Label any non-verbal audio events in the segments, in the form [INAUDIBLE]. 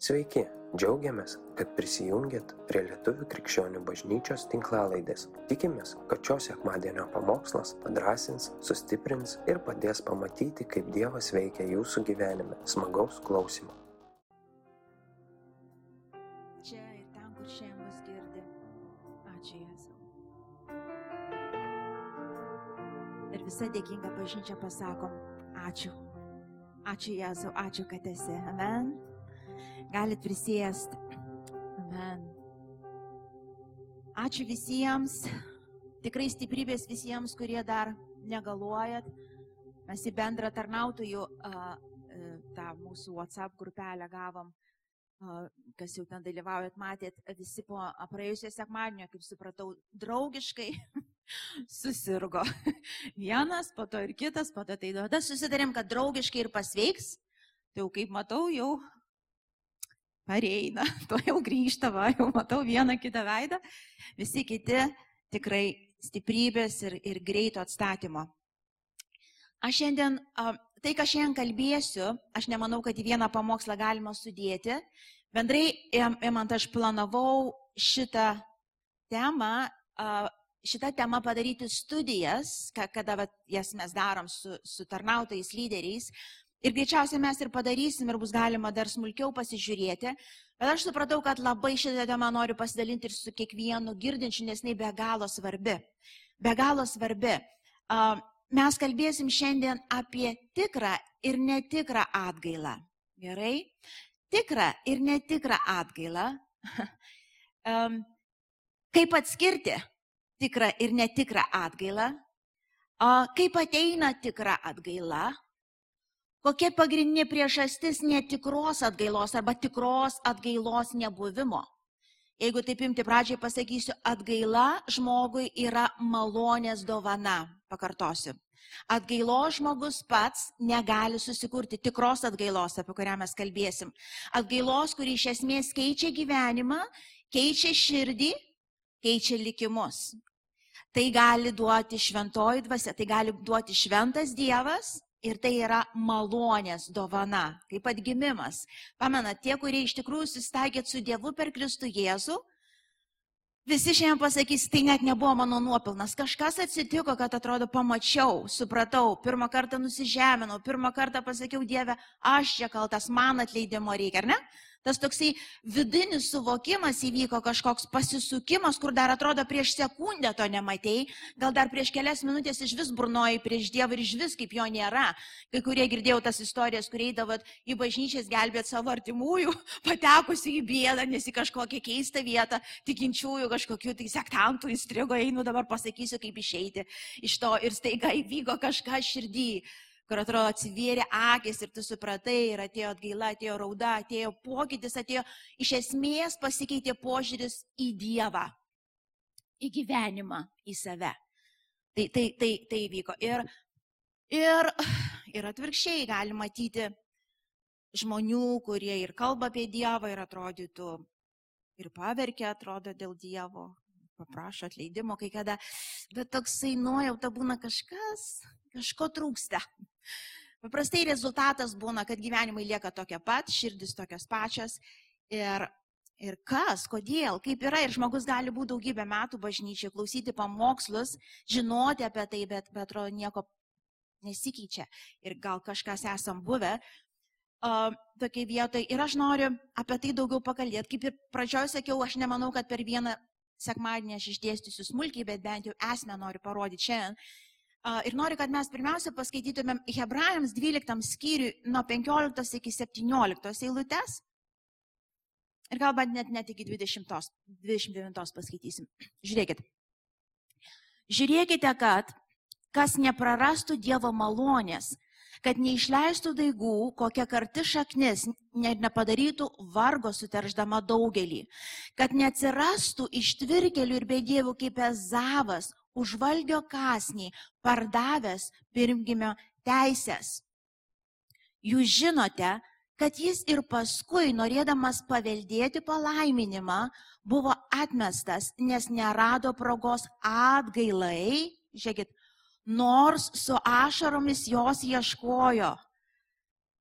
Sveiki, džiaugiamės, kad prisijungiat prie Lietuvų krikščionių bažnyčios tinklalaidės. Tikimės, kad šios sekmadienio pamokslas padrasins, sustiprins ir padės pamatyti, kaip Dievas veikia jūsų gyvenime. Smagaus klausimų. čia ir ten, kur šiandien mus girdi. Ačiū Jėzau. Ir visa dėkinga bažnyčia pasakom, ačiū. Ačiū Jėzau, ačiū, kad esi. Amen. Galit prisėsti. Amen. Ačiū visiems. Tikrai stiprybės visiems, kurie dar negaluojat. Mes į bendrą tarnautojų tą mūsų WhatsApp grupelę gavom kas jau ten dalyvaujat, matėt, visi po praėjusio sekmadienio, kaip supratau, draugiškai [LAUGHS] susirgo. [LAUGHS] Vienas, po to ir kitas, po to tai duoda. Susidarėm, kad draugiškai ir pasveiks. Tai jau kaip matau, jau pareina, [LAUGHS] to jau grįžta, va, jau matau vieną kitą veidą. Visi kiti tikrai stiprybės ir, ir greito atstatymo. Aš šiandien, tai, ką šiandien kalbėsiu, aš nemanau, kad į vieną pamokslą galima sudėti. Bendrai, imant, aš planavau šitą temą, šitą temą padaryti studijas, ka- kada vat, jas mes darom su, su tarnautojais lyderiais. Ir greičiausiai mes ir padarysim ir bus galima dar smulkiau pasižiūrėti. Bet aš supratau, kad labai šitą temą noriu pasidalinti ir su kiekvienu girdinčiu, nes jinai be galo svarbi. Be galo svarbi. Mes kalbėsim šiandien apie tikrą ir netikrą atgailą. Gerai? Tikrą ir netikrą atgailą. [LAUGHS] Kaip atskirti tikrą ir netikrą atgailą? Kaip ateina tikra atgaila? Kokia pagrindinė priežastis netikros atgailos arba tikros atgailos nebuvimo? Jeigu taip imti pradžiai pasakysiu, atgaila žmogui yra malonės dovana. Pakartosiu. Atgailos žmogus pats negali susikurti tikros atgailos, apie kurią mes kalbėsim. Atgailos, kuri iš esmės keičia gyvenimą, keičia širdį, keičia likimus. Tai gali duoti šventoji dvasia, tai gali duoti šventas Dievas ir tai yra malonės dovana, kaip atgimimas. Pamenat, tie, kurie iš tikrųjų susitaikėt su Dievu per Kristų Jėzų, visi šiandien pasakys, tai net nebuvo mano nuopilnas. Kažkas atsitiko, kad atrodo pamačiau, supratau, pirmą kartą nusižeminau, pirmą kartą pasakiau Dieve, aš čia kaltas, man atleidimo reikia, ar ne? Tas toksai vidinis suvokimas įvyko kažkoks pasisukimas, kur dar atrodo prieš sekundę to nematėjai, gal dar prieš kelias minutės iš vis burnoji prieš Dievą ir iš vis kaip jo nėra. Kai kurie girdėjau tas istorijas, kur eidavot į bažnyčias gelbėti savo artimųjų, [LAUGHS] patekusi į bėdą, nes į kažkokią keistą vietą, tikinčiųjų kažkokių tai sektantų įstrigo, einu dabar pasakysiu, kaip išeiti iš to ir staiga įvyko kažką širdį kur atrodo atsivėrė akis ir tu supratai ir atėjo atgaila, atėjo rauda, atėjo pokytis, atėjo iš esmės pasikeitė požiūris į Dievą, į gyvenimą, į save. Tai, tai, tai, tai vyko. Ir, ir, ir atvirkščiai gali matyti žmonių, kurie ir kalba apie Dievą ir atrodytų ir paverkia, atrodo dėl Dievo, paprašo atleidimo kai kada, bet toksai nuojauta būna kažkas, kažko trūksta. Paprastai rezultatas būna, kad gyvenimai lieka tokie pat, širdis tokios pačios ir, ir kas, kodėl, kaip yra ir žmogus gali būti daugybę metų bažnyčiai, klausyti pamokslus, žinoti apie tai, bet, bet atrodo nieko nesikeičia ir gal kažkas esam buvę. Uh, tokiai vietoj. Ir aš noriu apie tai daugiau pakalbėti. Kaip ir pradžioj sakiau, aš nemanau, kad per vieną sekmadienį aš išdėstysiu smulkiai, bet bent jau esmę noriu parodyti šiandien. Ir noriu, kad mes pirmiausia paskaitytumėm Hebrajams 12 skyriui nuo 15 iki 17 eilutės. Ir galbūt net, net iki 20, 29 paskaitysim. Žiūrėkit. Žiūrėkite, kad kas neprarastų Dievo malonės, kad neišleistų daigų, kokia karti šaknis, ne, nepadarytų vargo suterždama daugelį, kad neatsirastų ištvirkelių ir bedievių kaip Ezavas, užvalgio kasnį, pardavęs pirmgimio teisės. Jūs žinote, kad jis ir paskui, norėdamas paveldėti palaiminimą, buvo atmestas, nes nerado progos atgailai, žiūrėkit, nors su ašaromis jos ieškojo.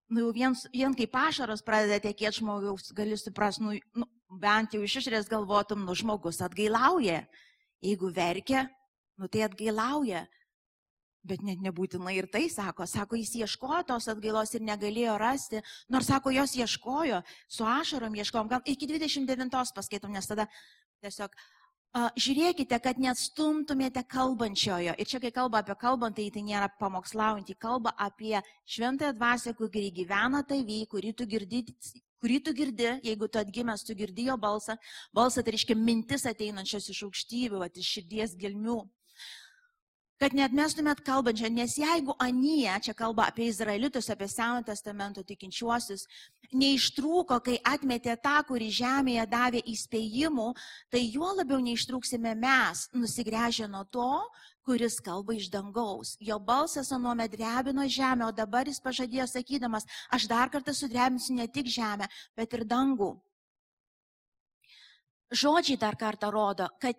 nu jau vien, vien kaip ašaros pradeda tekėti žmogaus, gali suprasti, nu, nu, bent jau iš išrės galvotum, nu žmogus atgailauja. Jeigu verkia, nu tai atgailauja. Bet net nebūtinai ir tai sako, sako, jis ieškojo tos atgailos ir negalėjo rasti, nors sako, jos ieškojo, su ašarom ieškojom, gal iki 29 paskaitom, nes tada tiesiog Žiūrėkite, kad neatstumtumėte kalbančiojo. Ir čia, kai kalba apie kalbant, tai tai nėra pamokslaujantį, kalba apie šventąją dvasę, kuri gyvena tavy, kurį tu girdi, kurį tu girdi, jeigu tu atgimęs, tu girdi jo balsą. Balsą tai reiškia mintis ateinančios iš aukštybių, iš širdies gelmių kad neatmestumėt kalbančio, nes jeigu Anija, čia kalba apie Izraelitus, apie Senojo testamento tikinčiuosius, neištrūko, kai atmetė tą, kurį žemėje davė įspėjimų, tai juo labiau neištrūksime mes, nusigręžę nuo to, kuris kalba iš dangaus. Jo balsas anuomet drebino žemę, o dabar jis pažadėjo sakydamas, aš dar kartą sudrebinsiu ne tik žemę, bet ir dangų. Žodžiai dar kartą rodo, kad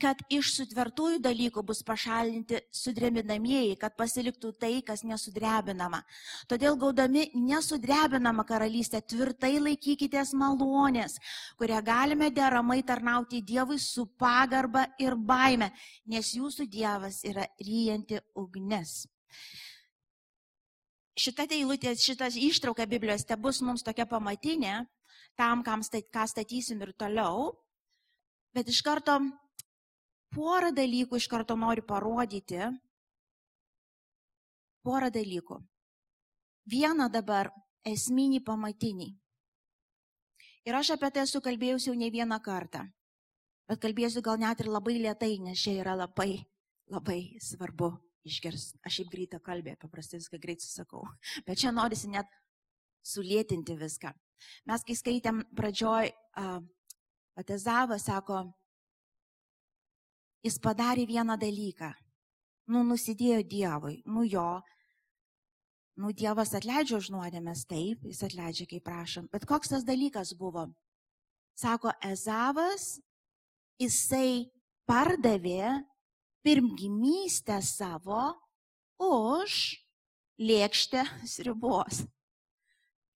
kad iš sutvertųjų dalykų bus pašalinti sudrebinamieji, kad pasiliktų tai, kas nesudrebinama. Todėl gaudami nesudrebinamą karalystę tvirtai laikykitės malonės, kurią galime deramai tarnauti Dievui su pagarba ir baime, nes jūsų Dievas yra ryjanti ugnis. Šita eilutė, šita ištrauka Biblijos te bus mums tokia pamatinė, tam, stat, ką statysim ir toliau. Bet iš karto porą dalykų iš karto noriu parodyti. Porą dalykų. Vieną dabar esminį pamatinį. Ir aš apie tai esu kalbėjusi jau ne vieną kartą. Bet kalbėsiu gal net ir labai lietai, nes čia yra labai, labai svarbu išgirsti. Aš šiaip greitą kalbę, paprastai viską greit susakau. [LAUGHS] Bet čia norisi net sulėtinti viską. Mes, kai skaitėm pradžioj, uh, Atezava sako, jis padarė vieną dalyką. Nu, nusidėjo Dievui, nu jo. Nu, Dievas atleidžia už nuodėmės, taip, jis atleidžia, kaip prašom. Bet koks tas dalykas buvo? Sako, Ezavas, jisai pardavė pirmgimystę savo už lėkštę sriubos.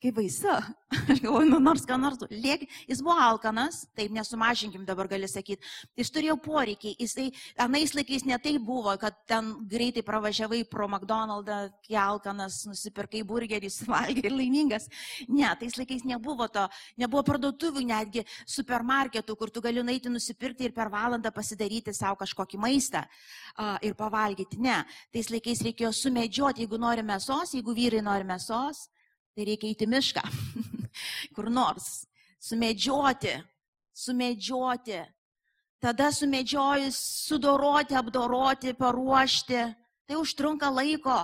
Kaip baisu. [LAUGHS] Aš galvoju, nu, nors ką nors. Liek, jis buvo alkanas, taip nesumažinkim dabar gali sakyti. Jis turėjo poreikį. Jisai, anais laikais netai buvo, kad ten greitai pravažiavai pro McDonald'ą, kai alkanas, nusipirkai burgerį, suvalgai ir laimingas. Ne, tais laikais nebuvo to. Nebuvo parduotuvių, netgi supermarketų, kur tu gali nueiti nusipirkti ir per valandą pasidaryti savo kažkokį maistą uh, ir pavalgyti. Ne, tais laikais reikėjo sumedžioti, jeigu nori mėsos, jeigu vyrai nori mėsos tai reikia įti mišką, [LAUGHS] kur nors, sumedžioti, sumedžioti. Tada sumedžiojus, sudoroti, apdoroti, paruošti. Tai užtrunka laiko.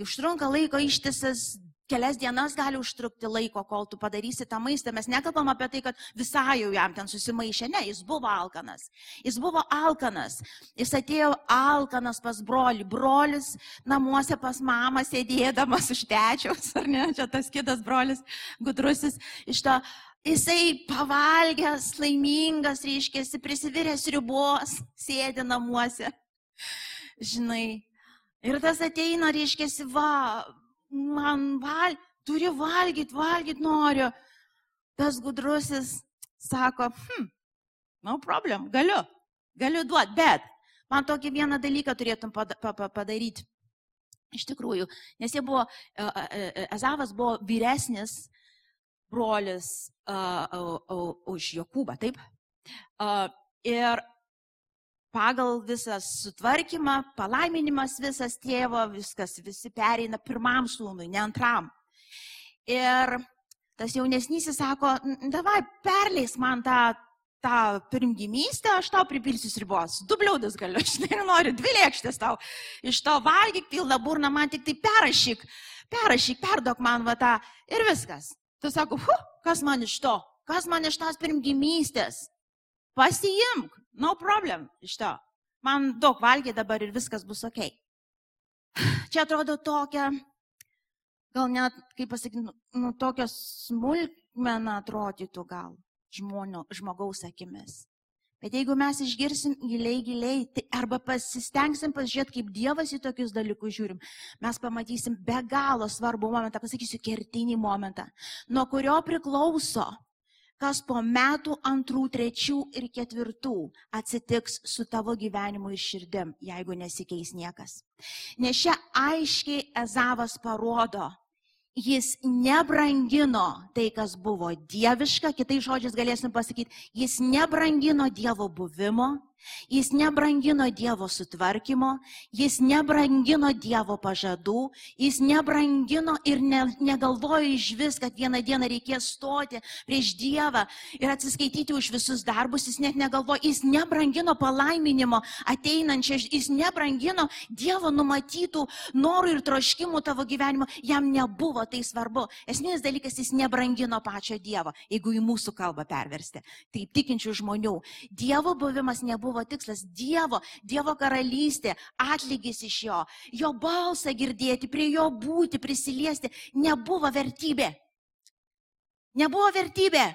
Užtrunka laiko ištisas kelias dienas gali užtrukti laiko, kol tu padarysi tą maistą. Mes nekalbam apie tai, kad visai jau jam ten susimaišė. Ne, jis buvo alkanas. Jis buvo alkanas. Jis atėjo alkanas pas brolį. Brolis namuose pas mamą sėdėdamas už tečiaus, ar ne, čia tas kitas brolis, gudrusis, iš to Jisai pavalgęs, laimingas, reiškia, prisiviręs ribos, sėdi namuose. Žinai. Ir tas ateina, reiškia, va, man val, turi valgyti, valgyti noriu. Tas gudrusis sako, hm, no problem, galiu, galiu duoti, bet man tokį vieną dalyką turėtum padaryti. Iš tikrųjų, nes jie buvo, e, e, e, Ezavas buvo vyresnis brolis už Jokūbą, taip? Ir pagal visą sutvarkymą, palaiminimas visas tėvo, viskas, visi pereina pirmam sūnui, ne antram. Ir tas jaunesnysis sako, davai, perleis man tą, tą pirmgimystę, aš tau pripilsiu ribos. Du bliaudus galiu, [LAUGHS] aš nenoriu, dvi lėkštės tau. Iš to valgyk pilną burną, man tik tai perrašyk, perrašyk, perdok man va tą ir viskas. Tu sako, kas man iš to, kas man iš tos pirmgimystės. Pasiimk, no problem iš to. Man daug valgė dabar ir viskas bus ok. Čia atrodo tokia, gal net, kaip pasakyti, nu, nu tokia smulkmena atrodytų gal žmonio, žmogaus akimis. Bet jeigu mes išgirsim giliai, giliai, tai arba pasistengsim pasižiūrėti, kaip Dievas į tokius dalykus žiūrim, mes pamatysim be galo svarbų momentą, pasakysiu, kertinį momentą, nuo kurio priklauso, kas po metų antrų, trečių ir ketvirtų atsitiks su tavo gyvenimu ir širdim, jeigu nesikeis niekas. Nes čia aiškiai Ezavas parodo, jis nebrangino tai, kas buvo dieviška, kitais žodžiais galėsim pasakyti, jis nebrangino Dievo buvimo, Jis nebrangino Dievo sutvarkymo, jis nebrangino Dievo pažadų, jis nebrangino ir ne, negalvojo iš vis, kad vieną dieną reikės stoti prieš Dievą ir atsiskaityti už visus darbus, jis net negalvojo, jis nebrangino palaiminimo ateinančio, jis nebrangino Dievo numatytų norų ir troškimų tavo gyvenimo, jam nebuvo tai svarbu. Esminis dalykas, jis nebrangino pačio Dievo, jeigu į mūsų kalbą perversti. Taip tikinčių žmonių. Dievo buvimas nebuvo buvo tikslas - Dievo, Dievo karalystė, atlygis iš jo, jo balsą girdėti, prie jo būti, prisiliesti, nebuvo vertybė. Nebuvo vertybė.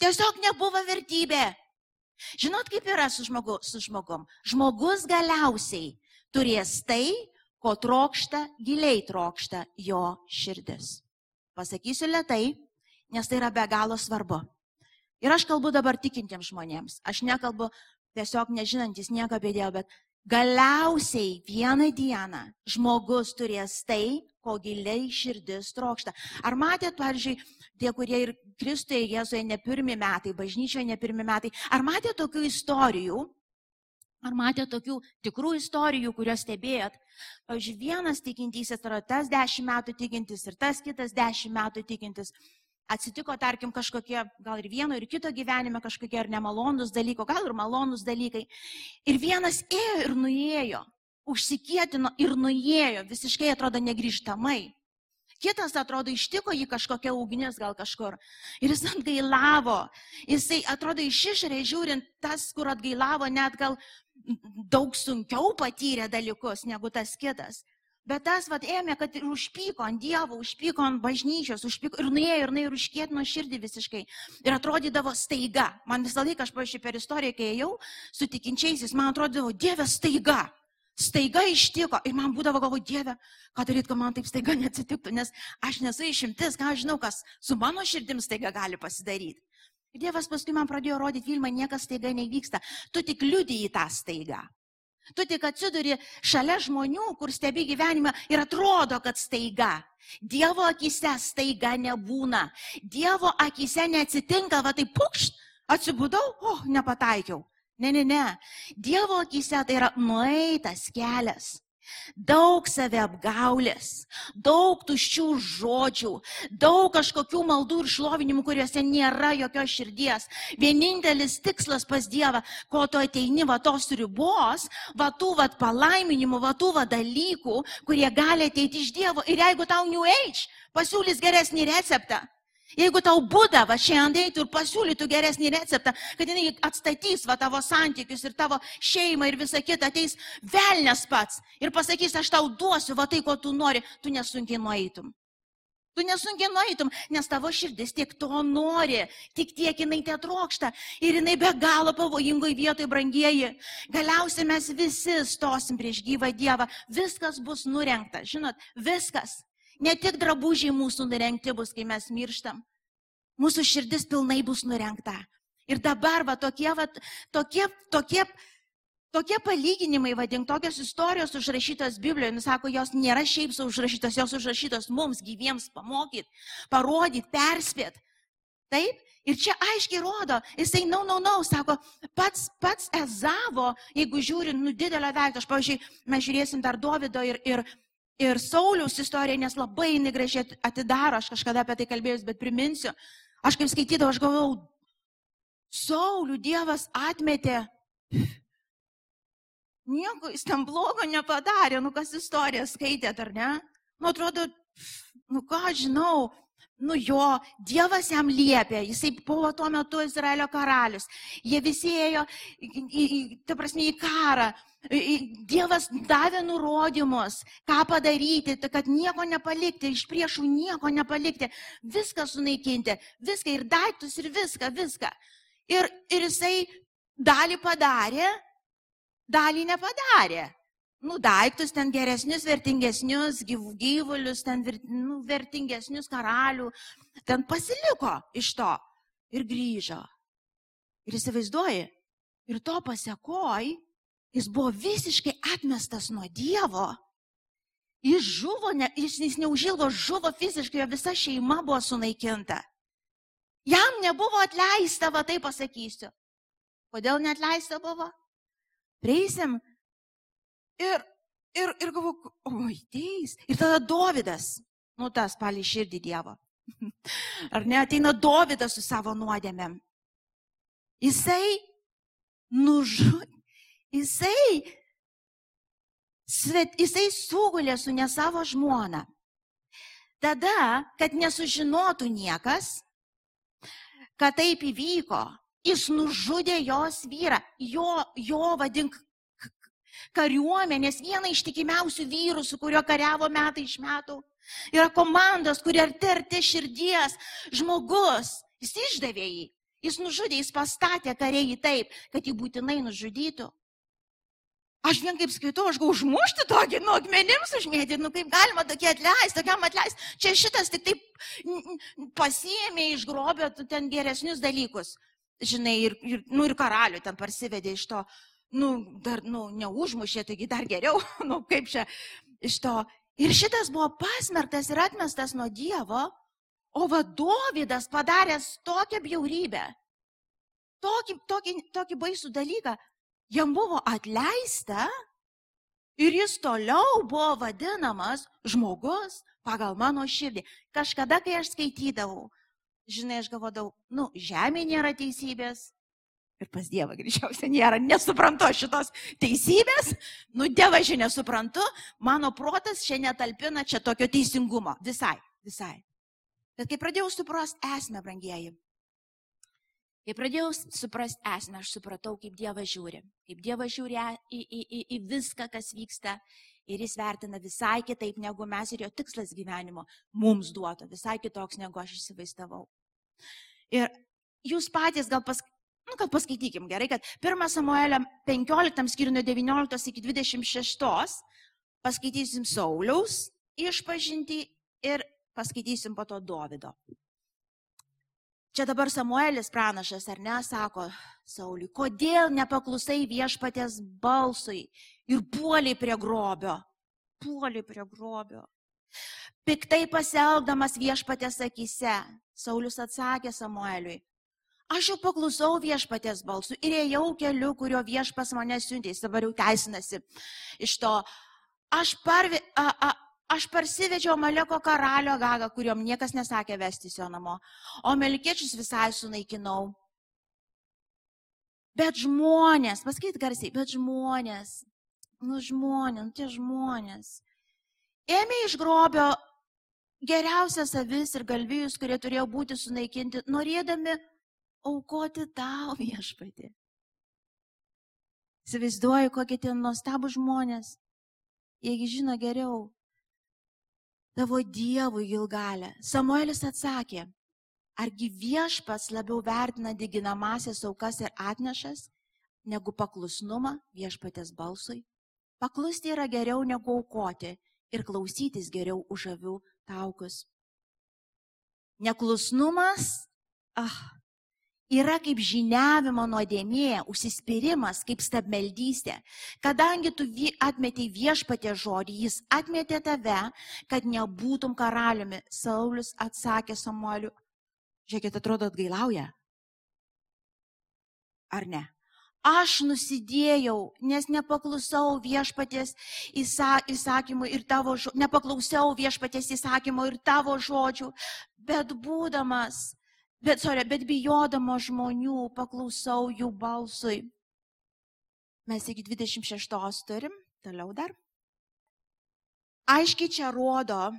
Tiesiog nebuvo vertybė. Žinot, kaip yra su, žmogu, su žmogum? Žmogus galiausiai turės tai, ko trokšta, giliai trokšta jo širdis. Pasakysiu lietai, nes tai yra be galo svarbu. Ir aš kalbu dabar tikintiems žmonėms. Aš nekalbu tiesiog nežinantis nieko apie Dievą, bet galiausiai vieną dieną žmogus turės tai, ko giliai širdis trokšta. Ar matėt, pavyzdžiui, tie, kurie ir Kristuje Jėzuje ne pirmi metai, bažnyčioje ne pirmi metai, ar matėt tokių istorijų, ar matėt tokių tikrų istorijų, kurios stebėjot? Pavyzdžiui, vienas tikintysis yra tas dešimt metų tikintis ir tas kitas dešimt metų tikintis atsitiko, tarkim, kažkokie, gal ir vieno, ir kito gyvenime kažkokie ar nemalonus dalykai, gal ir malonus dalykai. Ir vienas ėjo ir nuėjo, užsikietino ir nuėjo, visiškai atrodo negryžtamai. Kitas atrodo ištiko jį kažkokia ugnis gal kažkur. Ir jis atgailavo. Jisai atrodo iš išorės žiūrint, tas, kur atgailavo, net gal daug sunkiau patyrė dalykus negu tas kitas. Bet tas vad ėmė, kad ir užpyko ant Dievo, užpyko ant bažnyčios, užpyko ir nuėjo ir, ir užkėtino širdį visiškai. Ir atrodydavo staiga. Man visą laiką, aš pažiūrėjau per istoriją, kai ėjau su tikinčiaisiais, man atrodydavo, Dieve staiga. Staiga ištiko ir man būdavo galvo, Dieve, ką daryti, kad man taip staiga [LAUGHS] neatsitiktų, nes aš nesu išimtis, ką žinau, kas su mano širdim staiga gali pasidaryti. Ir Dievas paskui man pradėjo rodyti filmą, niekas staiga nevyksta, tu tik liūdėjai tą staigą. Tu tik atsiduri šalia žmonių, kur stebi gyvenimą ir atrodo, kad staiga. Dievo akise staiga nebūna. Dievo akise neatsitinka, va tai pukšt, atsibudau, o, oh, nepataikiau. Ne, ne, ne. Dievo akise tai yra nueitas kelias. Daug save apgaulės, daug tuščių žodžių, daug kažkokių maldų ir šlovinimų, kuriuose nėra jokios širdies. Vienintelis tikslas pas Dievą, ko tu ateini va tos ribos, va tų va palaiminimų, va tų va dalykų, kurie gali ateiti iš Dievo. Ir jeigu tau New Age pasiūlys geresnį receptą, Jeigu tau būda va šiandien eitų ir pasiūlytų geresnį receptą, kad jinai atstatys va tavo santykius ir tavo šeimą ir visą kitą, ateis velnės pats ir pasakys, aš tau duosiu va tai, ko tu nori, tu nesunkiai nueitum. Tu nesunkiai nueitum, nes tavo širdis tiek to nori, tik tiek jinai te trokšta ir jinai be galo pavojingoje vietoje, brangieji. Galiausiai mes visi stosim prieš gyvą Dievą, viskas bus nurenkta, žinot, viskas. Ne tik drabužiai mūsų nurengti bus, kai mes mirštam. Mūsų širdis pilnai bus nurengta. Ir dabar va tokie, va, tokie, tokie, tokie palyginimai, vadink, tokios istorijos užrašytos Biblijoje, nusako, jos nėra šiaip užrašytos, jos užrašytos mums gyviems pamokyti, parodyti, perspėti. Taip? Ir čia aiškiai rodo, jisai, na, no, na, no, na, no, sako, pats, pats Ezavo, jeigu žiūrint, nu didelio veikto, aš, pavyzdžiui, mes žiūrėsim dar Davido ir, ir, Ir Sauliaus istorija, nes labai jinai gražiai atidaro, aš kažkada apie tai kalbėjus, bet priminsiu, aš kaip skaitydavau, aš galvau, Saulių Dievas atmetė. Nieko jis tam blogo nepadarė, nu kas istoriją skaitėt, ar ne? Nu atrodo, nu ką žinau, nu jo, Dievas jam liepė, jisai buvo tuo metu Izraelio karalius, jie visi ėjo, ta prasme, į karą, Dievas davė nurodymus, ką padaryti, kad nieko nepalikti, iš priešų nieko nepalikti, viską sunaikinti, viską ir daiktus ir viską, viską. Ir, ir jisai dalį padarė, dalį nepadarė. Nu, daiktus ten geresnius, vertingesnius, gyv, gyvulius, ten nu, vertingesnius karalių, ten pasiliko iš to ir grįžo. Ir įsivaizduoji, ir to pasiekoj, jis buvo visiškai atmestas nuo Dievo. Jis žuvo, ne, jis, jis neužilgo žuvo fiziškai, jo visa šeima buvo sunaikinta. Jam nebuvo atleista, va tai pasakysiu. Kodėl neatleista buvo? Prieisim ir, ir, ir galvoju, oi, teis. Ir tada Dovydas, nu tas palį širdį Dievo. [LAUGHS] Ar ne, ateina Dovydas su savo nuodėmėm. Jisai nužudė, jisai, svet, jisai sugulė su ne savo žmona. Tada, kad nesužinotų niekas, kad taip įvyko, jis nužudė jos vyrą, jo, jo vadink kariuomenės, vieną iš tikimiausių vyrų, su kuriuo kariavo metai iš metų. Yra komandos, kurie arti arti širdies, žmogus, jis išdavė jį, jis nužudė, jis pastatė kariai taip, kad jį būtinai nužudytų. Aš vien kaip skaitau, aš gau užmušti tokį, nu, akmenims užmėtyti, nu, kaip galima tokie atleisti, tokiam atleisti. Čia šitas tik taip pasiemė iš grobio ten geresnius dalykus. Žinai, ir, ir, nu, ir karalių ten parsivedė iš to, nu, dar, nu, neužmušė, taigi dar geriau, [LAUGHS] nu, kaip čia iš to. Ir šitas buvo pasmerktas ir atmestas nuo Dievo, o vadovydas padaręs tokią bjaurybę, tokį, tokį, tokį baisų dalyką, jam buvo atleista ir jis toliau buvo vadinamas žmogus pagal mano širdį. Kažkada, kai aš skaitydavau, žinai, aš galvodavau, nu, žemė nėra teisybės. Ir pas Dievą greičiausiai nėra, nesuprantu šitos teisybės, nu, Dievą žinia suprantu, mano protas čia netalpina čia tokio teisingumo. Visai, visai. Bet kai pradėjau suprasti esmę, brangieji, Kai pradėjau suprasti esmę, aš supratau, kaip Dievas žiūri. Kaip Dievas žiūri į, į, į, į viską, kas vyksta. Ir jis vertina visai kitaip negu mes ir jo tikslas gyvenimo mums duoto. Visai kitoks, negu aš įsivaizdavau. Ir jūs patys gal pas, nu, gal paskaitykim gerai, kad 1 Samuelio 15 skyrių nuo 19 iki 26 paskaitysim Sauliaus išpažinti ir paskaitysim po to Dovido. Čia dabar Samuelis pranašas, ar ne, sako Sauliui, kodėl nepaklusai viešpatės balsui ir puoliai prie grobio. Puoliai prie grobio. Piktai pasielgdamas viešpatės akise, Saulis atsakė Samueliui, aš jau paklusau viešpatės balsų ir ėjau keliu, kurio viešpas mane siuntė, jis dabar jau teisinasi iš to. Aš, parvi, a, a, aš parsivežiau Maleko karalio gagą, kuriuom niekas nesakė vestis jo namo, o melikiečius visai sunaikinau. Bet žmonės, pasakyti garsiai, bet žmonės, nu žmonės, nu tie žmonės, ėmė iš grobio geriausias avis ir galvijus, kurie turėjo būti sunaikinti, norėdami aukoti tau [LAUGHS] viešpatį. Įsivaizduoju, kokie tie nuostabų žmonės. Jiegi žino geriau, tavo Dievui Gilgalę. Samuelis atsakė, argi viešpas labiau vertina diginamasias aukas ir atnešas, negu paklusnumą viešpatės balsui? Paklusti yra geriau negu aukoti ir klausytis geriau už avių taukus. Neklusnumas, ah, yra kaip žiniavimo nuodėmė, užsispyrimas, kaip stabmeldystė. Kadangi tu atmetei viešpatė žodį, jis atmetė tave, kad nebūtum karaliumi. Saulis atsakė Samueliu, žiūrėkit, atrodo atgailauja. Ar ne? Aš nusidėjau, nes nepaklusau viešpatės įsakymų ir tavo nepaklausiau viešpatės įsakymų ir tavo žodžių, bet būdamas bet, sorry, bet bijodama žmonių paklausau jų balsui. Mes iki 26 turim, toliau dar. Aiškiai čia rodo,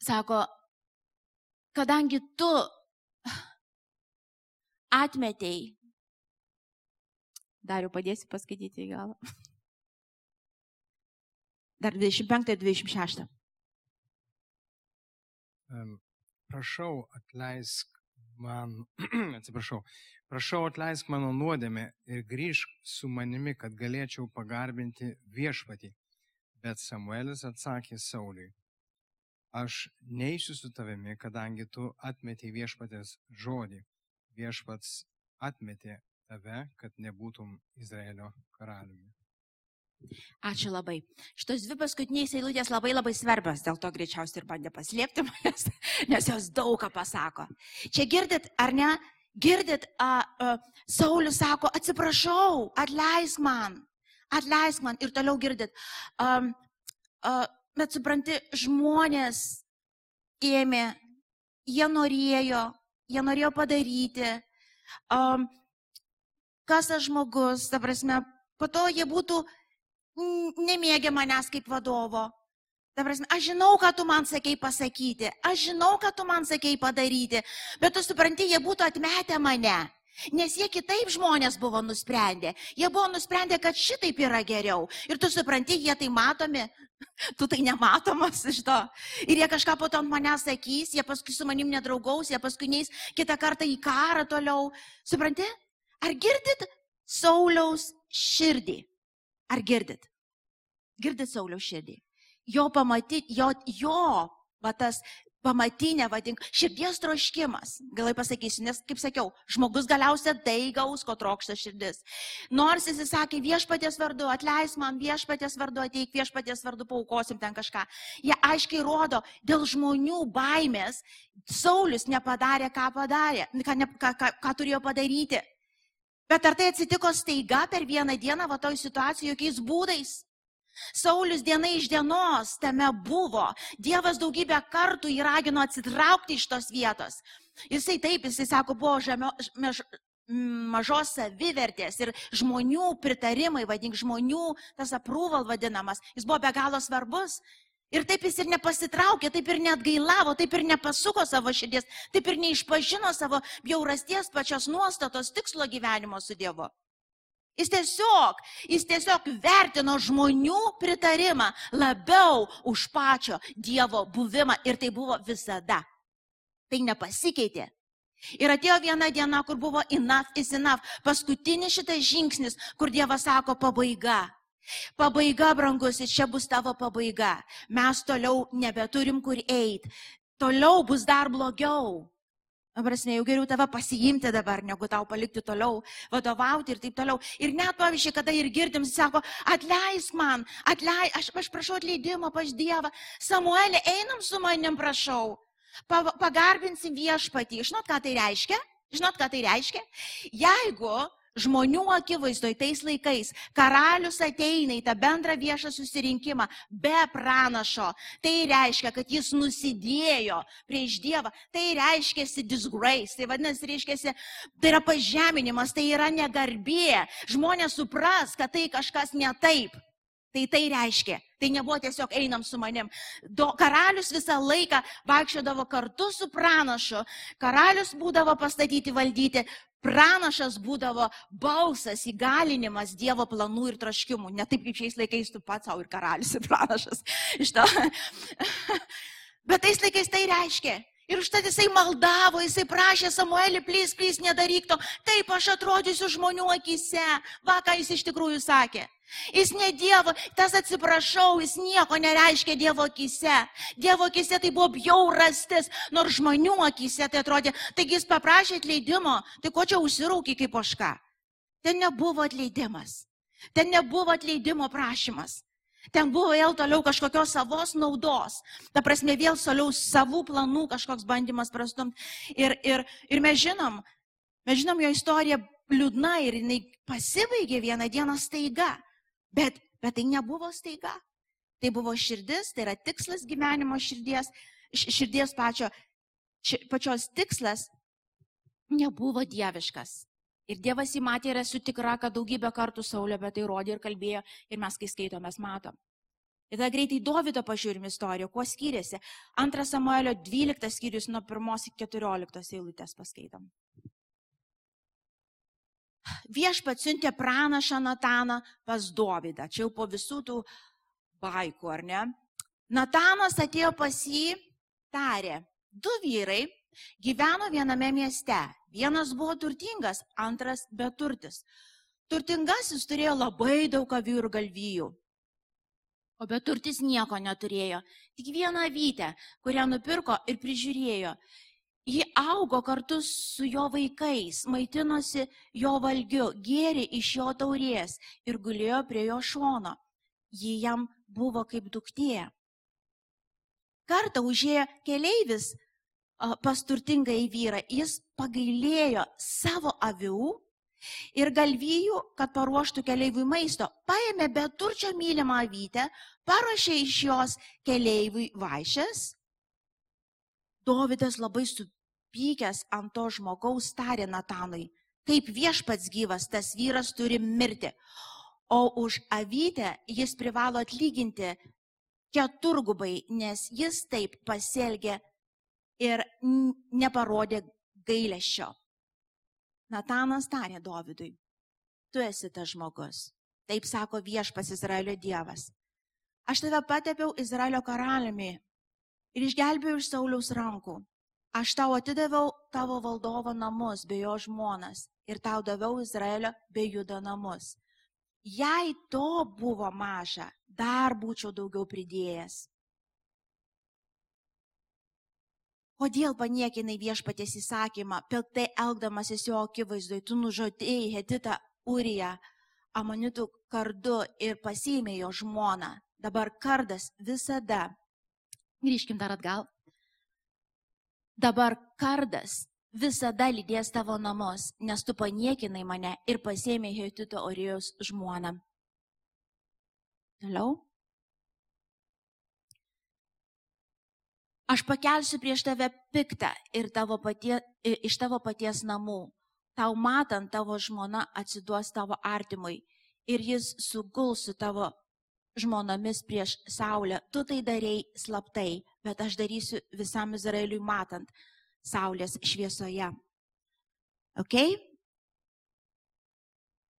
sako, kadangi tu atmetėjai, dar jau padėsi paskaityti į galą. Dar 25-26. Prašau, atleisk man, atsiprašau, prašau atleisk mano nuodėmę ir grįžk su manimi, kad galėčiau pagarbinti viešpatį. Bet Samuelis atsakė Sauliui, aš neįsiu su tavimi, kadangi tu atmetė viešpatės žodį. Viešpats atmetė tave, kad nebūtum Izraelio karaliumi. Ačiū labai. Šitos dvi paskutinės eilutės labai labai svarbios, dėl to greičiausiai ir bandė paslėpti manęs, [LAUGHS] nes jos daug ką pasako. Čia girdit, ar ne? Girdit, a, a, Saulis sako, atsiprašau, atleisk man, atleisk man. Ir toliau girdit, a, a, bet supranti, žmonės ėmė, jie norėjo, jie norėjo padaryti. A, kas tas žmogus, ta prasme, po to jie būtų nemėgia manęs kaip vadovo. Prasme, aš žinau, ką tu man sakei pasakyti, aš žinau, ką tu man sakei padaryti, bet tu supranti, jie būtų atmetę mane. Nes jie kitaip žmonės buvo nusprendę. Jie buvo nusprendę, kad šitaip yra geriau. Ir tu supranti, jie tai matomi, [LAUGHS] tu tai nematomas iš to. Ir jie kažką po to ant manęs sakys, jie paskui su manim nedraugaus, jie paskui neis kitą kartą į karą toliau. Supranti? Ar girdit Sauliaus širdį? Ar girdit? Girdit Sauliaus širdį. Jo pamatyti, jo, jo, va tas pamatinė, vadink, širdies troškimas. Galai pasakysiu, nes, kaip sakiau, žmogus galiausiai tai gaus, ko trokšta širdis. Nors jis sakė viešpatės vardu, atleis man viešpatės vardu, ateik viešpatės vardu, paukosim ten kažką. Jie aiškiai rodo, dėl žmonių baimės Saulis nepadarė, ką padarė, ką, ne, ką, ką, ką turėjo padaryti. Bet ar tai atsitiko staiga per vieną dieną, va toj situacijoje, jokiais būdais? Saulis diena iš dienos tame buvo. Dievas daugybę kartų jį ragino atsitraukti iš tos vietos. Jisai taip, jisai sako, buvo žemio, mež, mažos savivertės ir žmonių pritarimai, vadink žmonių, tas approval vadinamas, jis buvo be galo svarbus. Ir taip jis ir nepasitraukė, taip ir net gailavo, taip ir nepasuko savo širdies, taip ir neišpažino savo bjaurasties pačios nuostatos tikslo gyvenimo su Dievu. Jis tiesiog, jis tiesiog vertino žmonių pritarimą labiau už pačio Dievo buvimą ir tai buvo visada. Tai nepasikeitė. Ir atėjo viena diena, kur buvo enough is enough. Paskutinis šitas žingsnis, kur Dievas sako pabaiga. Pabaiga, brangusis, čia bus tavo pabaiga. Mes toliau nebeturim kur eiti. Toliau bus dar blogiau. Prasme, jau geriau tave pasiimti dabar, negu tau palikti toliau, vadovauti ir taip toliau. Ir net, pavyzdžiui, kada ir girdim, sako, atleisk man, atleis, aš, aš prašau atleidimo pas Dievą. Samuelė, einam su manim, prašau. Pa, pagarbinsim viešpatį. Žinot, ką tai reiškia? Žinot, ką tai reiškia? Jeigu žmonių akivaizdoj tais laikais karalius ateina į tą bendrą viešą susirinkimą be pranašo. Tai reiškia, kad jis nusidėjo prieš Dievą. Tai reiškia disgrace. Tai vadinasi, reiškia, tai yra pažeminimas, tai yra negarbė. Žmonės supras, kad tai kažkas ne taip. Tai tai reiškia, tai nebuvo tiesiog einam su manim. Do, karalius visą laiką vaikščiodavo kartu su pranašu, karalius būdavo pastatyti valdyti, pranašas būdavo balsas, įgalinimas Dievo planų ir traškimų. Ne taip kaip šiais laikais tu pats savo ir karalius ir pranašas. [LAUGHS] Bet tais laikais tai reiškia. Ir užtat jisai maldavo, jisai prašė Samuelį, plys, plys, nedaryk to. Taip aš atrodysiu žmonių akise. Va, ką jis iš tikrųjų sakė. Jis ne Dievo, tas atsiprašau, jis nieko nereiškia Dievo akise. Dievo akise tai buvo bjaurastis, nors žmonių akise tai atrodė, taigi jis paprašė atleidimo, tai ko čia užsiraukiai kaip oška. Ten nebuvo atleidimas. Ten nebuvo atleidimo prašymas. Ten buvo vėl toliau kažkokios savos naudos. Ta prasme, vėl toliau savų planų kažkoks bandymas prastumti. Ir, ir, ir mes žinom, mes žinom jo istoriją liūdna ir jinai pasibaigė vieną dieną staiga. Bet, bet tai nebuvo staiga. Tai buvo širdis, tai yra tikslas gyvenimo širdies, širdies pačio, pačios tikslas nebuvo dieviškas. Ir Dievas įmatė ir esu tikra, kad daugybę kartų Saulė apie tai rodė ir kalbėjo ir mes, kai skaitom, mes matom. Ir tada greitai Dovido pažiūrim istoriją, kuo skiriasi. Antras Samuelio 12 skyrius nuo 1 iki 14 eilutės paskaitom viešpat siuntė pranašą Nataną pas Dovydą. Čia jau po visų tų baikų, ar ne? Natanas atėjo pas jį, tarė, du vyrai Gyveno viename mieste. Vienas buvo turtingas, antras beturtis. Turtingasis turėjo labai daug avių ir galvijų. O beturtis nieko neturėjo, tik vieną avytę, kurią nupirko ir prižiūrėjo. Ji augo kartu su jo vaikais, maitinosi jo valgiu, gėri iš jo taurės ir gulėjo prie jo šono. Ji jam buvo kaip duktė. Kartą užėjo keleivis pas turtingą į vyrą, jis pagailėjo savo avių ir galvijų, kad paruoštų keleiviui maisto, paėmė beturčio mylimą avytę, paruošė iš jos keleiviui vaišės. Dovydas labai supykęs ant to žmogaus tarė Natanui, kaip viešpats gyvas, tas vyras turi mirti, o už avytę jis privalo atlyginti keturgubai, nes jis taip pasielgė ir neparodė gailesčio. Natanas tarė Dovydui, tu esi tas žmogus. Taip sako viešpas Izraelio Dievas. Aš tave patepiau Izraelio karaliumi ir išgelbėjau iš Sauliaus rankų. Aš tau atidaviau tavo valdovo namus bei jo žmonas ir tau daviau Izraelio bei judo namus. Jei to buvo maža, dar būčiau daugiau pridėjęs. Kodėl paniekinai viešpatės įsakymą, piltai elgdamasis jo akivaizdui, tu nužudėjai Heditą Uriją, Amonitų kardu ir pasiėmė jo žmoną. Dabar kardas visada. Grįžkim dar atgal. Dabar kardas visada lydės tavo namus, nes tu paniekinai mane ir pasėmė Hedito Orijos žmoną. Toliau. Aš pakelsiu prieš tave piktą ir tavo patie, iš tavo paties namų. Tau matant tavo žmona atsiduos tavo artimui ir jis suguls su tavo žmonomis prieš Saulę. Tu tai darėjai slaptai, bet aš darysiu visam Izraeliui matant Saulės šviesoje. Ok?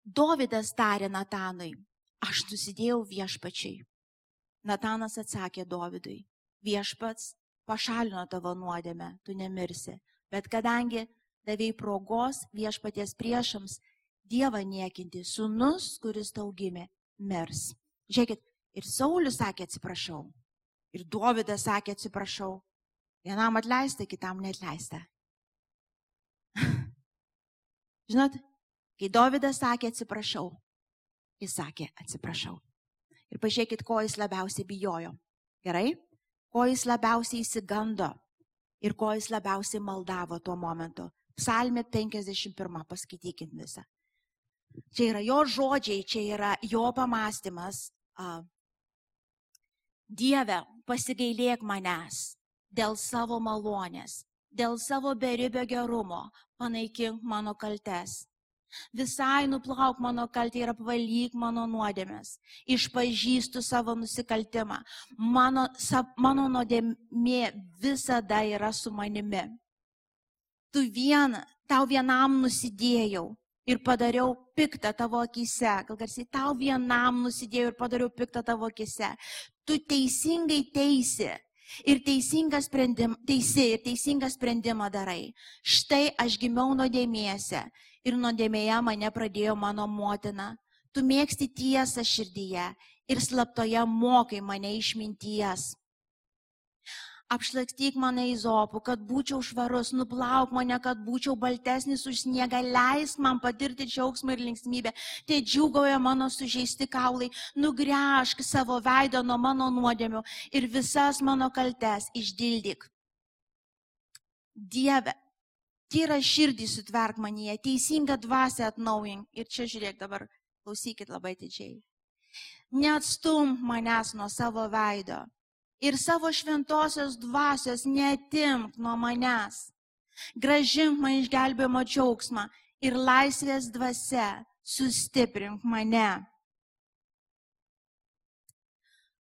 Dovydas tarė Natanui, aš nusidėjau viešpačiai. Natanas atsakė Dovydui, viešpats pašalino tavo nuodėmę, tu nemirsi. Bet kadangi davėjai progos viešpaties priešams Dievą niekinti, sunus, kuris tau gimė, mirs. Žiūrėkit, ir Saulis sakė atsiprašau, ir Dovydas sakė atsiprašau. Vienam atleista, kitam netleista. [LAUGHS] Žinot, kai Dovydas sakė atsiprašau, jis sakė atsiprašau. Ir pažiūrėkit, ko jis labiausiai bijojo. Gerai? ko jis labiausiai įsigando ir ko jis labiausiai maldavo tuo momentu. Psalmė 51, paskaitykit visą. Čia yra jo žodžiai, čia yra jo pamastymas. Dieve, pasigailėk manęs dėl savo malonės, dėl savo beribio gerumo, panaikink mano kaltes. Visai nuplauk mano kaltę ir apvalyk mano nuodėmės. Išpažįstu savo nusikaltimą. Mano, sa, mano nuodėmė visada yra su manimi. Tu vieną, tau vienam nusidėjau ir padariau piktą tavo akise. Gal garsiai tau vienam nusidėjau ir padariau piktą tavo akise. Tu teisingai teisi ir teisingą sprendimą, teisi ir teisingą sprendimą darai. Štai aš gimiau nuodėmėse ir nuodėmėje mane pradėjo mano motina. Tu mėgsti tiesą širdyje ir slaptoje mokai mane išminties. Apšlakstyk mane į zopų, kad būčiau švarus, nuplauk mane, kad būčiau baltesnis už sniegą, leisk man patirti džiaugsmą ir linksmybę. Tai džiugoja mano sužeisti kaulai, nugręžk savo veidą nuo mano nuodėmių ir visas mano kaltes išdildyk. Dieve, Tyra širdį sutverk manyje, teisingą dvasę atnaujink. Ir čia žiūrėk dabar, klausykit labai didžiai. Neatstum manęs nuo savo veido ir savo šventosios dvasios netimk nuo manęs. Gražink man išgelbėjimo džiaugsmą ir laisvės dvasia sustiprink mane.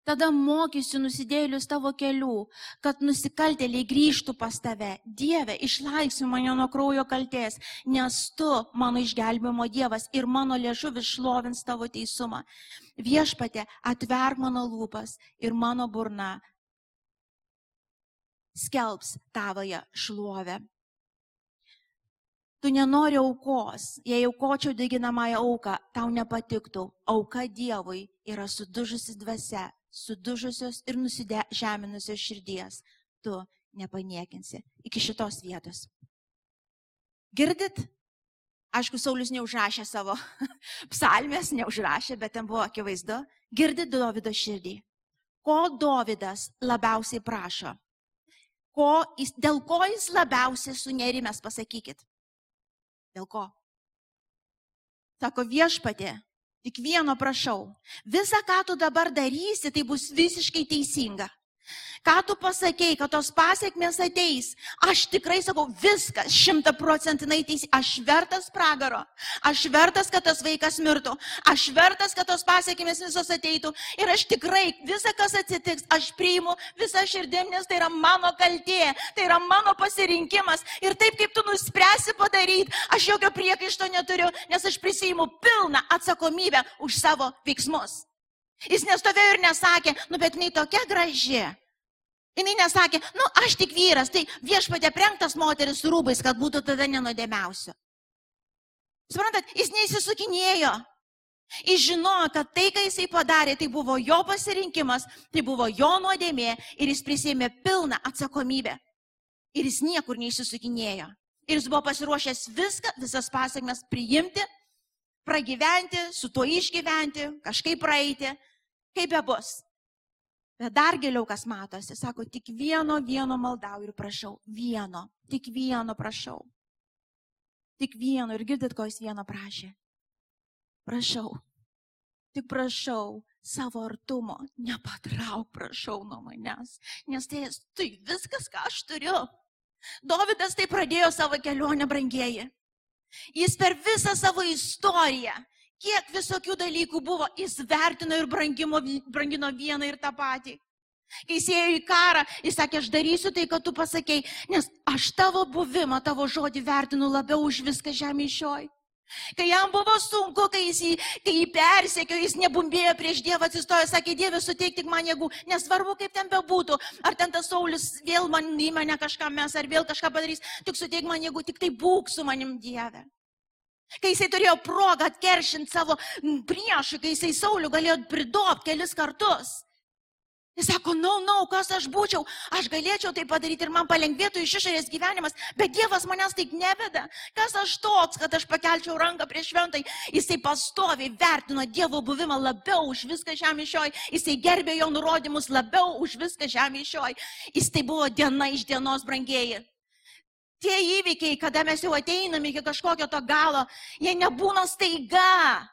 Tada mokysiu nusidėlius tavo kelių, kad nusikaltėliai grįžtų pas tave. Dieve, išlaisvi mane nuo kraujo kalties, nes tu mano išgelbėjimo Dievas ir mano liežuvis šlovins tavo teisumą. Viešpatė, atverk mano lūpas ir mano burna skelbs tavoje šlovę. Tu nenori aukos, jei aukočiau deginamąją auką, tau nepatiktų. Auka Dievui yra sudužusi dvasia, sudužusios ir nusižeminusios širdies. Tu nepaniekinsi iki šitos vietos. Girdit? Aišku, Saulis neužrašė savo [LAUGHS] psalmės, neužrašė, bet ten buvo akivaizdu. Girdit Davido širdį. Ko Davidas labiausiai prašo? Ko, dėl ko jis labiausiai sunerimęs, pasakykit. Dėl ko? Sako viešpatė, tik vieno prašau. Visa, ką tu dabar darysi, tai bus visiškai teisinga. Ką tu pasakėjai, kad tos pasiekmes ateis? Aš tikrai sakau, viskas šimtaprocentinai teisė. Aš vertas pragaro. Aš vertas, kad tas vaikas mirtų. Aš vertas, kad tos pasiekmes visos ateitų. Ir aš tikrai visą, kas atsitiks, aš priimu visą širdim, nes tai yra mano kaltė. Tai yra mano pasirinkimas. Ir taip, kaip tu nuspręsi padaryti, aš jokio priekaišto neturiu, nes aš prisijimu pilną atsakomybę už savo veiksmus. Jis nestovėjo ir nesakė, nu bet jinai tokia graži. Jis nesakė, nu aš tik vyras, tai viešpatė prengtas moteris rūbais, kad būtų tada nenodėmiausiu. Suprantat, jis neįsisukinėjo. Jis žinojo, kad tai, ką jisai padarė, tai buvo jo pasirinkimas, tai buvo jo nuodėmė ir jis prisėmė pilną atsakomybę. Ir jis niekur neįsisukinėjo. Ir jis buvo pasiruošęs viską, visas pasiekmes priimti, pragyventi, su tuo išgyventi, kažkaip praeiti, kaip be bus. Bet dar giliau kas matosi, sako, tik vieno, vieno maldauju ir prašau. Vieno, tik vieno prašau. Tik vieno ir girdit, ko jis vieno prašė. Prašau, tik prašau savo artumo, nepatrauk, prašau nuo manęs, nes tai, tai viskas, ką aš turiu. Dovydas tai pradėjo savo kelionę brangieji. Jis per visą savo istoriją kiek visokių dalykų buvo, jis vertino ir brangimo, brangino vieną ir tą patį. Kai jis ėjo į karą, jis sakė, aš darysiu tai, ką tu pasakėjai, nes aš tavo buvimą, tavo žodį vertinu labiau už viską žemė šioj. Kai jam buvo sunku, kai jis jį, kai jį persekio, jis nebumbėjo prieš Dievą, atsistojo, sakė, Dieve, suteik tik man jėgų, nesvarbu, kaip ten bebūtų, ar ten tas Saulis vėl man į mane kažką mes, ar vėl kažką padarys, tik suteik man jėgų, tik tai būk su manim Dieve. Kai jisai turėjo progą atkeršinti savo priešui, kai jisai Saulių galėjo pridobti kelis kartus. Jis sako, na, no, na, no, kas aš būčiau, aš galėčiau tai padaryti ir man palengvėtų iš išorės gyvenimas, bet Dievas manęs taip neveda. Kas aš toks, kad aš pakelčiau ranką prieš šventai. Jisai pastoviai vertino Dievo buvimą labiau už viską žemė šioj, jisai gerbė jo nurodymus labiau už viską žemė šioj. Jis tai buvo diena iš dienos brangieji tie įvykiai, kada mes jau ateiname iki kažkokio to galo, jie nebūna staiga.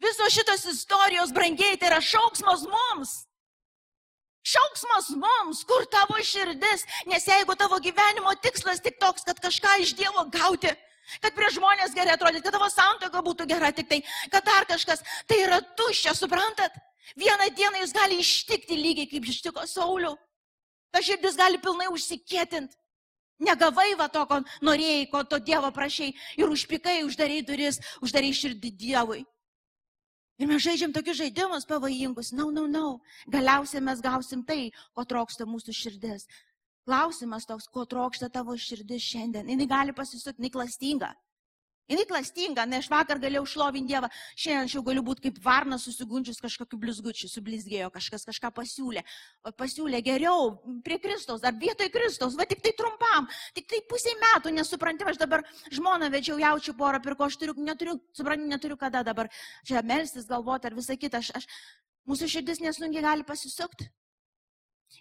Visos šitos istorijos brangiai tai yra šauksmas mums. Šauksmas mums, kur tavo širdis, nes jeigu tavo gyvenimo tikslas tik toks, kad kažką iš Dievo gauti, kad prie žmonės gerai atrodyti, kad tavo santoka būtų gera tik tai, kad dar kažkas, tai yra tuščia, suprantat? Vieną dieną jis gali ištikti lygiai kaip ištiko Saulių. Ta širdis gali pilnai užsikėtinti. Negavai va to, ko norėjai, ko to Dievo prašiai ir užpikai, uždarai duris, uždarai širdį Dievui. Ir mes žaidžiam tokius žaidimus pavojingus. Na, no, na, no, na. No. Galiausiai mes gausim tai, ko trokšta mūsų širdis. Klausimas toks, ko trokšta tavo širdis šiandien. Jis gali pasisukti, neklastinga. Jis klastinga, ne aš vakar galėjau šlovinti Dievą, šiandien aš jau galiu būti kaip varnas susigundžius kažkokiu blizgučiu, sublizgėjo, kažkas kažką pasiūlė. Pasiūlė geriau prie Kristaus, ar vietoj Kristaus, va tik tai trumpam, tik tai pusiai metų, nesupranti, aš dabar žmoną vedžiau jaučiu porą, pirko, aš turiu, neturiu, supranti, neturiu kada dabar čia melstis, galvoti ar visą kitą. Aš, aš, mūsų širdis nesunkiai gali pasisukti.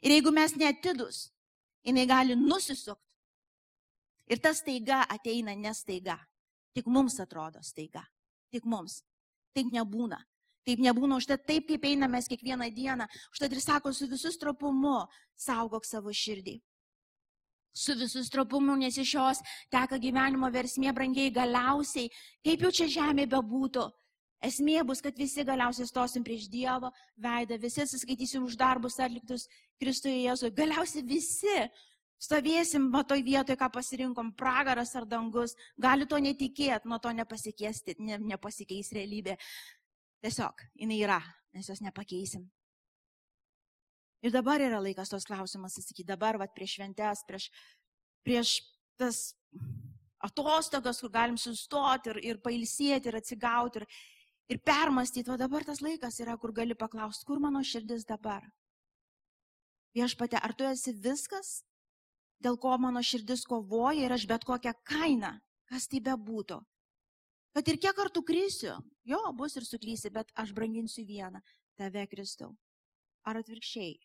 Ir jeigu mes netidus, jinai gali nusisukti. Ir tas taiga ateina nestaiga. Tik mums atrodo staiga. Tik mums. Taip nebūna. Taip nebūna, užtat taip, kaip einame kiekvieną dieną. Užtat ir sako, su visų stropumu saugok savo širdį. Su visų stropumu, nes iš jos teka gyvenimo versmė brangiai galiausiai, kaip jau čia žemė bebūtų. Esmė bus, kad visi galiausiai stosim prieš Dievo veidą, visi atsiskaitysim už darbus atliktus Kristuje Jėzuje. Galiausiai visi Stovėsim va toj vietoje, ką pasirinkom, pragaras ar dangus, gali to netikėti, nuo to nepasikeisti, ne, nepasikeis realybė. Tiesiog jinai yra, mes jos nepakeisim. Ir dabar yra laikas tos klausimas atsakyti. Dabar, va, prieš šventės, prieš, prieš tas atostogas, kur galim sustoti ir, ir pailsėti, ir atsigauti, ir, ir permastyti. O dabar tas laikas yra, kur gali paklausti, kur mano širdis dabar. Viešpate, ar tu esi viskas, dėl ko mano širdis kovoja ir aš bet kokią kainą, kas tai bebūtų. Kad ir kiek kartų krysiu, jo, bus ir suklysi, bet aš branginsiu vieną - tave, Kristau. Ar atvirkščiai?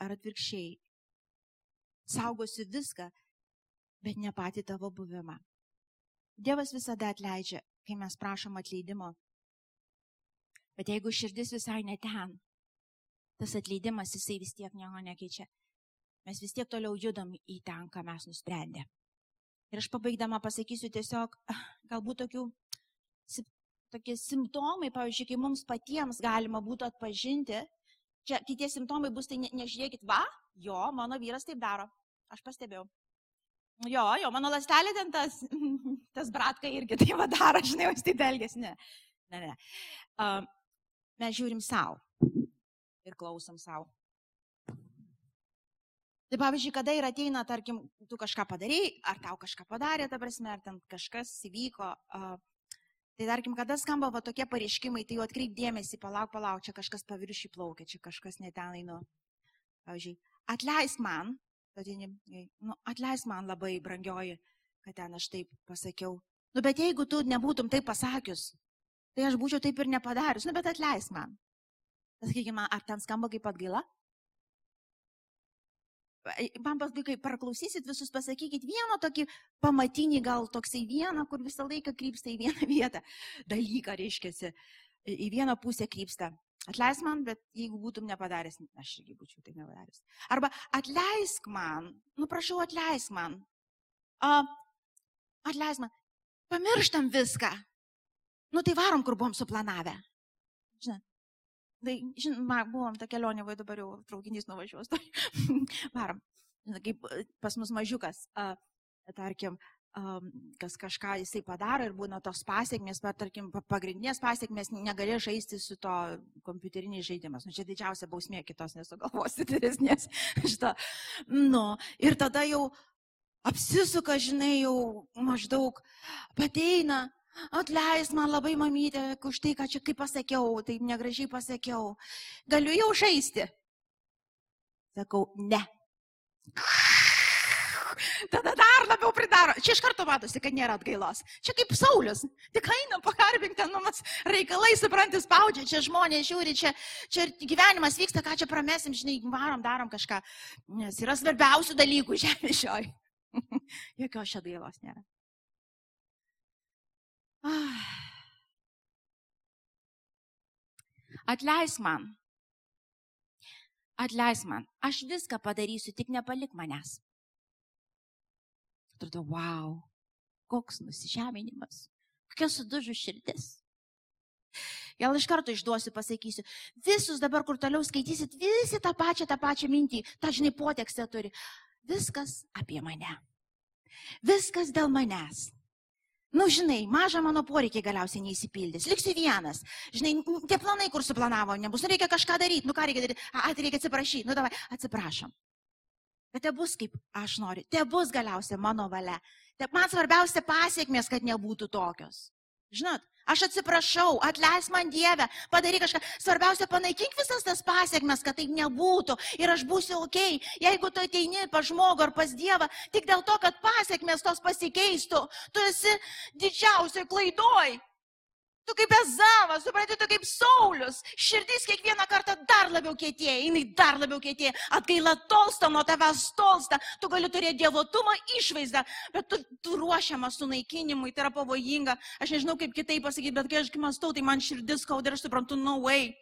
Ar atvirkščiai? Saugosiu viską, bet ne patį tavo buvimą. Dievas visada atleidžia, kai mes prašom atleidimo. Bet jeigu širdis visai ne ten, tas atleidimas jisai vis tiek nieko nekeičia. Mes vis tiek toliau judam į ten, ką mes nusprendė. Ir aš pabaigdama pasakysiu tiesiog, galbūt tokių, tokie simptomai, pavyzdžiui, kai mums patiems galima būtų atpažinti, čia kitie simptomai bus, tai ne, nežiūrėkit, va, jo, mano vyras taip daro, aš pastebėjau. Jo, jo, mano lastelė ten tas, [LAUGHS] tas bratka irgi tai va daro, žinai, jis taip elgesi, ne. Ne, ne. Uh, mes žiūrim savo ir klausom savo. Tai pavyzdžiui, kada ir ateina, tarkim, tu kažką padarai, ar tau kažką padarė, ta prasme, ar ten kažkas įvyko, uh, tai tarkim, kada skamba va tokie pareiškimai, tai jau atkreip dėmesį, palauk, palauk, čia kažkas paviršiai plaukia, čia kažkas netenai, nu, pavyzdžiui, atleis man, tadini, nu, atleis man labai brangioji, kad ten aš taip pasakiau. Nu, bet jeigu tu nebūtum taip pasakius, tai aš būčiau taip ir nepadarius, nu, bet atleis man. Sakykime, ar ten skamba kaip atgaila? Man paskui, kai praklausysit visus, pasakykit vieną tokį pamatinį, gal toksai vieną, kur visą laiką krypsta į vieną vietą. Dalyką reiškia, į vieną pusę krypsta. Atleisk man, bet jeigu būtum nepadaręs, aš irgi būčiau tai nepadaręs. Arba atleisk man, nu prašau, atleisk man. A, atleisk man. Pamirštam viską. Nu tai varom, kur buvom suplanavę. Žinai, Tai, žinoma, buvom tą kelionę, vai dabar jau traukinys nuvažiuos. Tai [LAUGHS] varom. Kaip e, pas mus mažiukas, a, tarkim, kas kažką jisai padaro ir būna tos pasiekmes, bet tarkim, pagrindinės pasiekmes negali žaisti su to kompiuteriniais žaidimas. Nu, čia didžiausia bausmė, kitos nesugalvosi didesnės. [LAUGHS] Šitą. Nu, ir tada jau apsisuka, žinai, jau maždaug pateina Atleis man labai mamytė už tai, ką čia kaip pasakiau, taip negražiai pasakiau. Galiu jau žaisti. Sakau, ne. Tada dar labiau pridaro. Čia iš karto matosi, kad nėra atgailos. Čia kaip Saulis. Tik einam pakarbink ten, numas reikalai, suprantis, spaudžia, čia žmonės žiūri, čia, čia gyvenimas vyksta, ką čia pramesim, žinai, varom, darom kažką. Nes yra svarbiausių dalykų žemė šioj. [LAUGHS] Jokios čia atgailos nėra. [SIGHS] Atleis man. Atleis man. Aš viską padarysiu, tik nepalik manęs. Atrodo, wow, koks nusižeminimas, kokia sudužų širdis. Gal iš karto išduosiu, pasakysiu, visus dabar, kur toliau skaitysit, visi tą pačią, tą pačią mintį, tą žinai potekstę turi. Viskas apie mane. Viskas dėl manęs. Nu, žinai, mažą mano poreikiai galiausiai neįsipildys. Liksiu vienas. Žinai, tie planai, kur suplanavo, nebus. Nu, reikia kažką daryti. Nu, ką reikia daryti? A, tai reikia atsiprašyti. Nu, davai, atsiprašom. Bet te bus kaip aš noriu. Te bus galiausiai mano valia. Te man svarbiausia pasiekmės, kad nebūtų tokios. Žinot, Aš atsiprašau, atleis man Dievę, padaryk kažką. Svarbiausia, panaikink visas tas pasiekmes, kad taip nebūtų. Ir aš būsiu ok, jeigu tu ateini pas žmogų ar pas Dievą, tik dėl to, kad pasiekmes tos pasikeistų, tu esi didžiausiai klaidoj. Tu kaip Ezavas, supranti, tu kaip Saulis. Širdis kiekvieną kartą dar labiau kietėja, jinai dar labiau kietėja. Atgaila tolsta nuo tavęs tolsta. Tu gali turėti dievotumą išvaizdą, bet tu, tu ruošiamas sunaikinimui, tai yra pavojinga. Aš nežinau kaip kitaip pasakyti, bet kai aš mąstau, tai man širdis skauda ir aš suprantu, no way.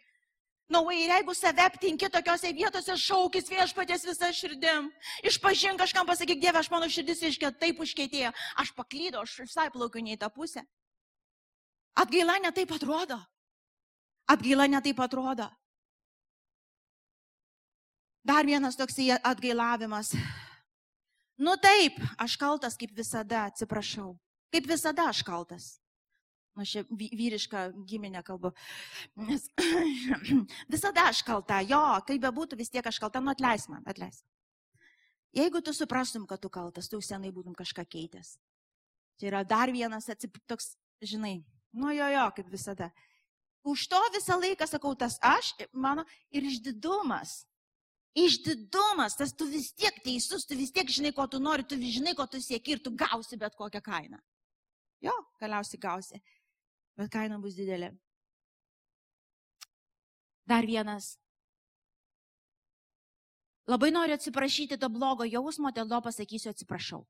No way, ir jeigu save aptinki tokiose vietose, šaukis viešpatės visą širdim. Išpažink kažkam pasakyk, Dieve, aš mano širdis iškė, taip užkėtėjo. Aš paklydau, aš visai plaukiu ne į tą pusę. Atgaila netaip atrodo. Atgaila netaip atrodo. Dar vienas toksai atgailavimas. Nu taip, aš kaltas kaip visada, atsiprašau. Kaip visada aš kaltas. Nu, čia vyrišką giminę kalbu. Nes [CLEARS THROAT] visada aš kalta, jo, kaip bebūtų, vis tiek aš kalta, nu atleis man, atleis. Jeigu tu suprastum, kad tu kaltas, tu senai būtum kažką keitęs. Tai yra dar vienas atsip, toks, žinai, nu jo, jo, kaip visada. Už to visą laiką sakau, tas aš, mano, ir išdidumas. Išdidumas, tas tu vis tiek teisus, tu vis tiek žinai, ko tu nori, tu žinai, ko tu sieki ir tu gausi bet kokią kainą. Jo, galiausiai gausi bet kaina bus didelė. Dar vienas. Labai noriu atsiprašyti to blogo jausmo, dėl to pasakysiu atsiprašau.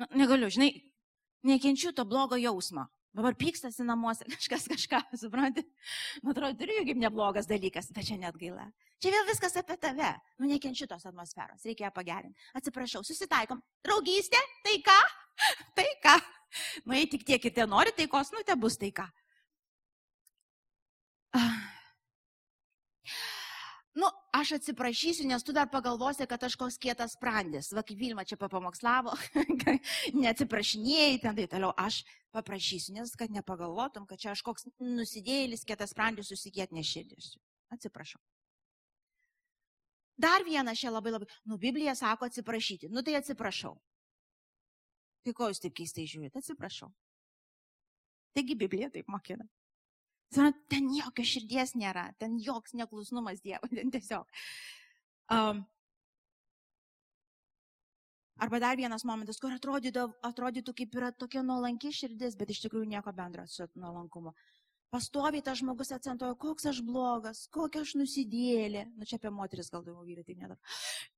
Na, negaliu, žinai, nekenčiu to blogo jausmo. Dabar pykstasi namuose, [LAUGHS] kažkas kažką, supranti? Man atrodo, turiu kaip neblogas dalykas, bet čia net gaila. Čia vėl viskas apie tave. Nu, nekenčiu tos atmosferos, reikia ją pagerinti. Atsiprašau, susitaikom. Draugystė, tai ką? [LAUGHS] Tai ką? Nu, jei tik tiek ir te nori taikos, nu, te bus taika. Nu, aš atsiprašysiu, nes tu dar pagalvosi, kad aš koks kietas sprandis. Va, kaip Vilma čia papamokslavo, [LAUGHS] neatsiprašinėjai, ten tai toliau. Aš paprašysiu, nes kad nepagalvotum, kad čia aš koks nusidėjėlis, kietas sprandis, susikėt neširdis. Atsiprašau. Dar vienas čia labai labai, nu, Biblija sako atsiprašyti. Nu, tai atsiprašau. Tai ko jūs taip keistai žiūrite? Atsiprašau. Taigi Biblija taip mokina. Ten jokio širdies nėra, ten joks neklusnumas Dievo, ten tiesiog. Um, arba dar vienas momentas, kur atrodytų, atrodytų kaip yra tokia nuolanki širdis, bet iš tikrųjų nieko bendro su nuolankumu. Pastoviai tas žmogus akcentuoja, koks aš blogas, kokia aš nusidėlė. Na nu, čia apie moteris gal daugiau vyrai tai nedaro.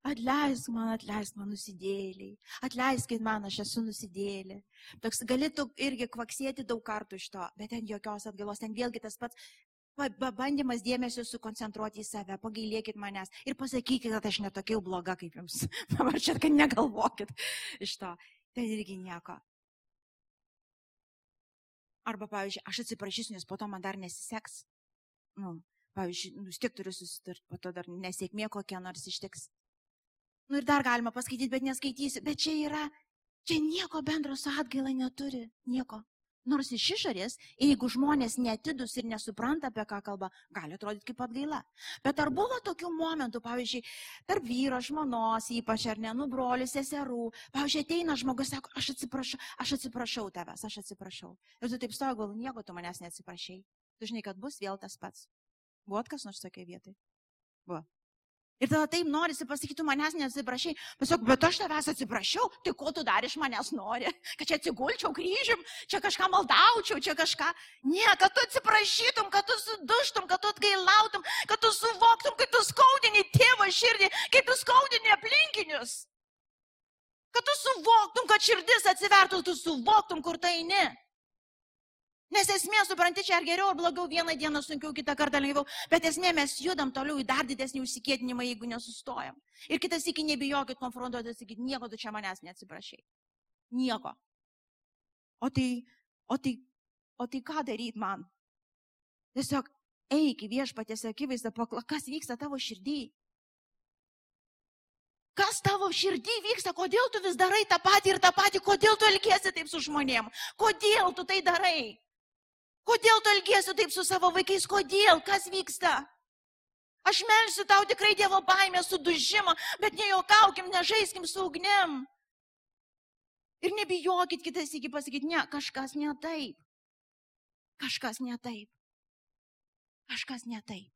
Atleisk man, atleisk man nusidėliai. Atleiskit man, aš esu nusidėlė. Toks galėtų irgi kvaksėti daug kartų iš to, bet ten jokios atgalos, ten vėlgi tas pats bandymas dėmesio sukoncentruoti į save, pagailėkit manęs ir pasakykit, kad aš netokia bloga kaip jums. [LAUGHS] Pavarčiat, kad negalvokit iš to. Ten irgi nieko. Arba, pavyzdžiui, aš atsiprašysiu, nes po to man dar nesiseks. Nu, pavyzdžiui, nu, tiek turiu susitarti, po to dar nesėkmė kokia nors ištiks. Nu ir dar galima paskaityti, bet neskaitysiu. Bet čia yra, čia nieko bendro su atgaila neturi. Nieko. Nors iš išorės, jeigu žmonės netidus ir nesupranta, apie ką kalba, gali atrodyti kaip atgaila. Bet ar buvo tokių momentų, pavyzdžiui, tarp vyro, žmonos, ypač ar ne, nu, brolių, seserų, pavyzdžiui, ateina žmogus, sako, aš atsiprašau, aš atsiprašau tavęs, aš atsiprašau. Ir tu taip stovi, gal nieko tu manęs neatsiprašai. Tu žinai, kad bus vėl tas pats. Buvo kas nors tokia vietai? Buvo. Ir tada taip norisi pasakyti, tu manęs neatsiprašai. Tiesiog, bet aš tavęs atsiprašiau, tai ko tu dar iš manęs nori? [LAUGHS] Kad čia atsigulčiau kryžium, čia kažką maldaučiau, čia kažką. Ne, kad tu atsiprašytum, kad tu suduštum, kad tu atgailautum, kad tu suvoktum, kad tu skaudini tėvą širdį, kaip tu skaudini aplinkinius. Kad tu suvoktum, kad širdis atsivertų, tu suvoktum, kur tai ne. Nes esmė, supranti, čia ar geriau, ar blogiau, vieną dieną sunkiau, kitą kartą lengviau, bet esmė mes judam toliau į dar didesnį užsikėtinimą, jeigu nesustojam. Ir kitas iki nebijokit konfrontuoti, sakyti, nieko tu čia manęs neatsiprašai. Nieko. O tai, o tai, o tai ką daryti man? Tiesiog eik į viešpatės akivaizdą, pakla, kas vyksta tavo širdį. Kas tavo širdį vyksta, kodėl tu vis darai tą patį ir tą patį, kodėl tu elgiesi taip su žmonėm, kodėl tu tai darai. Kodėl tu elgiesi taip su savo vaikais? Kodėl? Kas vyksta? Aš melsiu tau tikrai Dievo baimę sudužimą, bet nejokaukim, nežaiskim su ugnim. Ir nebijokit kitas iki pasakyti, ne, kažkas ne taip. Kažkas ne taip. Kažkas ne taip.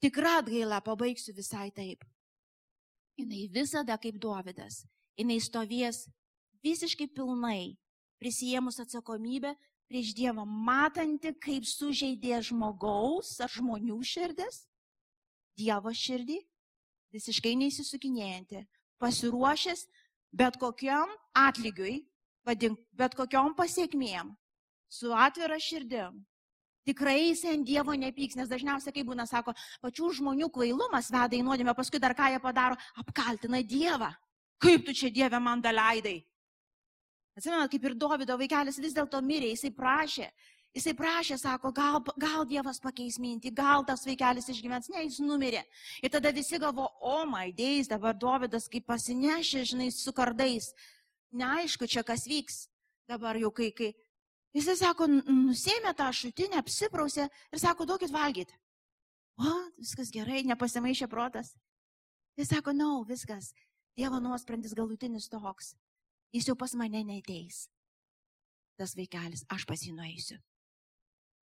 Tikra atgaila pabaigsiu visai taip. Jis visada kaip Dovydas. Jis stovės visiškai pilnai prisijėmus atsakomybę prieš Dievą, matanti, kaip sužeidė žmogaus ar žmonių širdis, Dievo širdį, visiškai neįsisukinėjanti, pasiruošęs bet kokiam atlygiui, vadink, bet kokiam pasiekmėm, su atvira širdim. Tikrai jis ant Dievo nepyks, nes dažniausiai, kai būna, sako, pačių žmonių kvailumas veda į nuodėmę, paskui dar ką jie padaro, apkaltina Dievą. Kaip tu čia Dieve man daleidai? Atsimenat, kaip ir Davido vaikelis vis dėlto mirė, jisai prašė, jisai prašė, sako, gal, gal Dievas pakeis mintį, gal tas vaikelis išgyvens, ne, jis numirė. Ir tada visi galvo, o my days, dabar Davidas kaip pasinešė, žinai, su kardais. Neaišku, čia kas vyks. dabar jau kai, kai. Jisai sako, nusėmė tą šutinę, apsiprausė ir sako, duokit valgyti. O, viskas gerai, nepasimaišė protas. Jis sako, na, no, viskas, Dievo nuosprendis galutinis toks. Jis jau pas mane neteis. Tas vaikelis, aš pas jį nueisiu.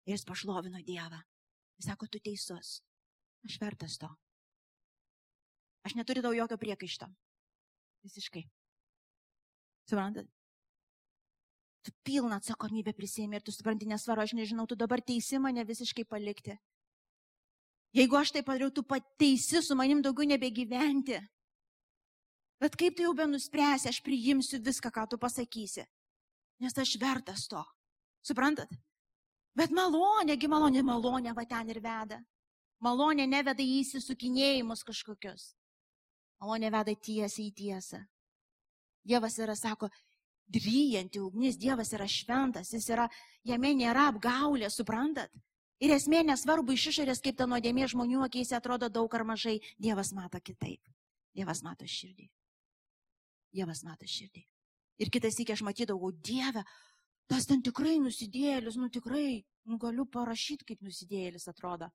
Ir jis pašlovino Dievą. Jis sako, tu teisus. Aš vertas to. Aš neturiu tau jokio priekaišto. Visiškai. Suprantat? Tu pilną atsakomybę prisėmė ir tu supranti, nesvaro, aš nežinau, tu dabar teisi mane visiškai palikti. Jeigu aš tai padariau, tu pateisi su manim daugiau nebegyventi. Bet kaip tu jau be nuspręsi, aš priimsiu viską, ką tu pasakysi. Nes aš vertas to. Suprantat? Bet malonėgi malonė, malonė va ten ir veda. Malonė neveda į įsisukinėjimus kažkokius. Malonė veda tiesiai į tiesą. Dievas yra, sako, dryjanti ugnis, Dievas yra šventas, jis yra, jame nėra apgaulė, suprantat? Ir esmė nesvarbu iš išorės, kaip ta nuodėmė žmonių akise atrodo daug ar mažai, Dievas mato kitaip. Dievas mato širdį. Dievas mato širdį. Ir kitas iki aš matydavau, Dieve, tas ten tikrai nusidėlis, nu tikrai, nu galiu parašyti, kaip nusidėlis atrodo.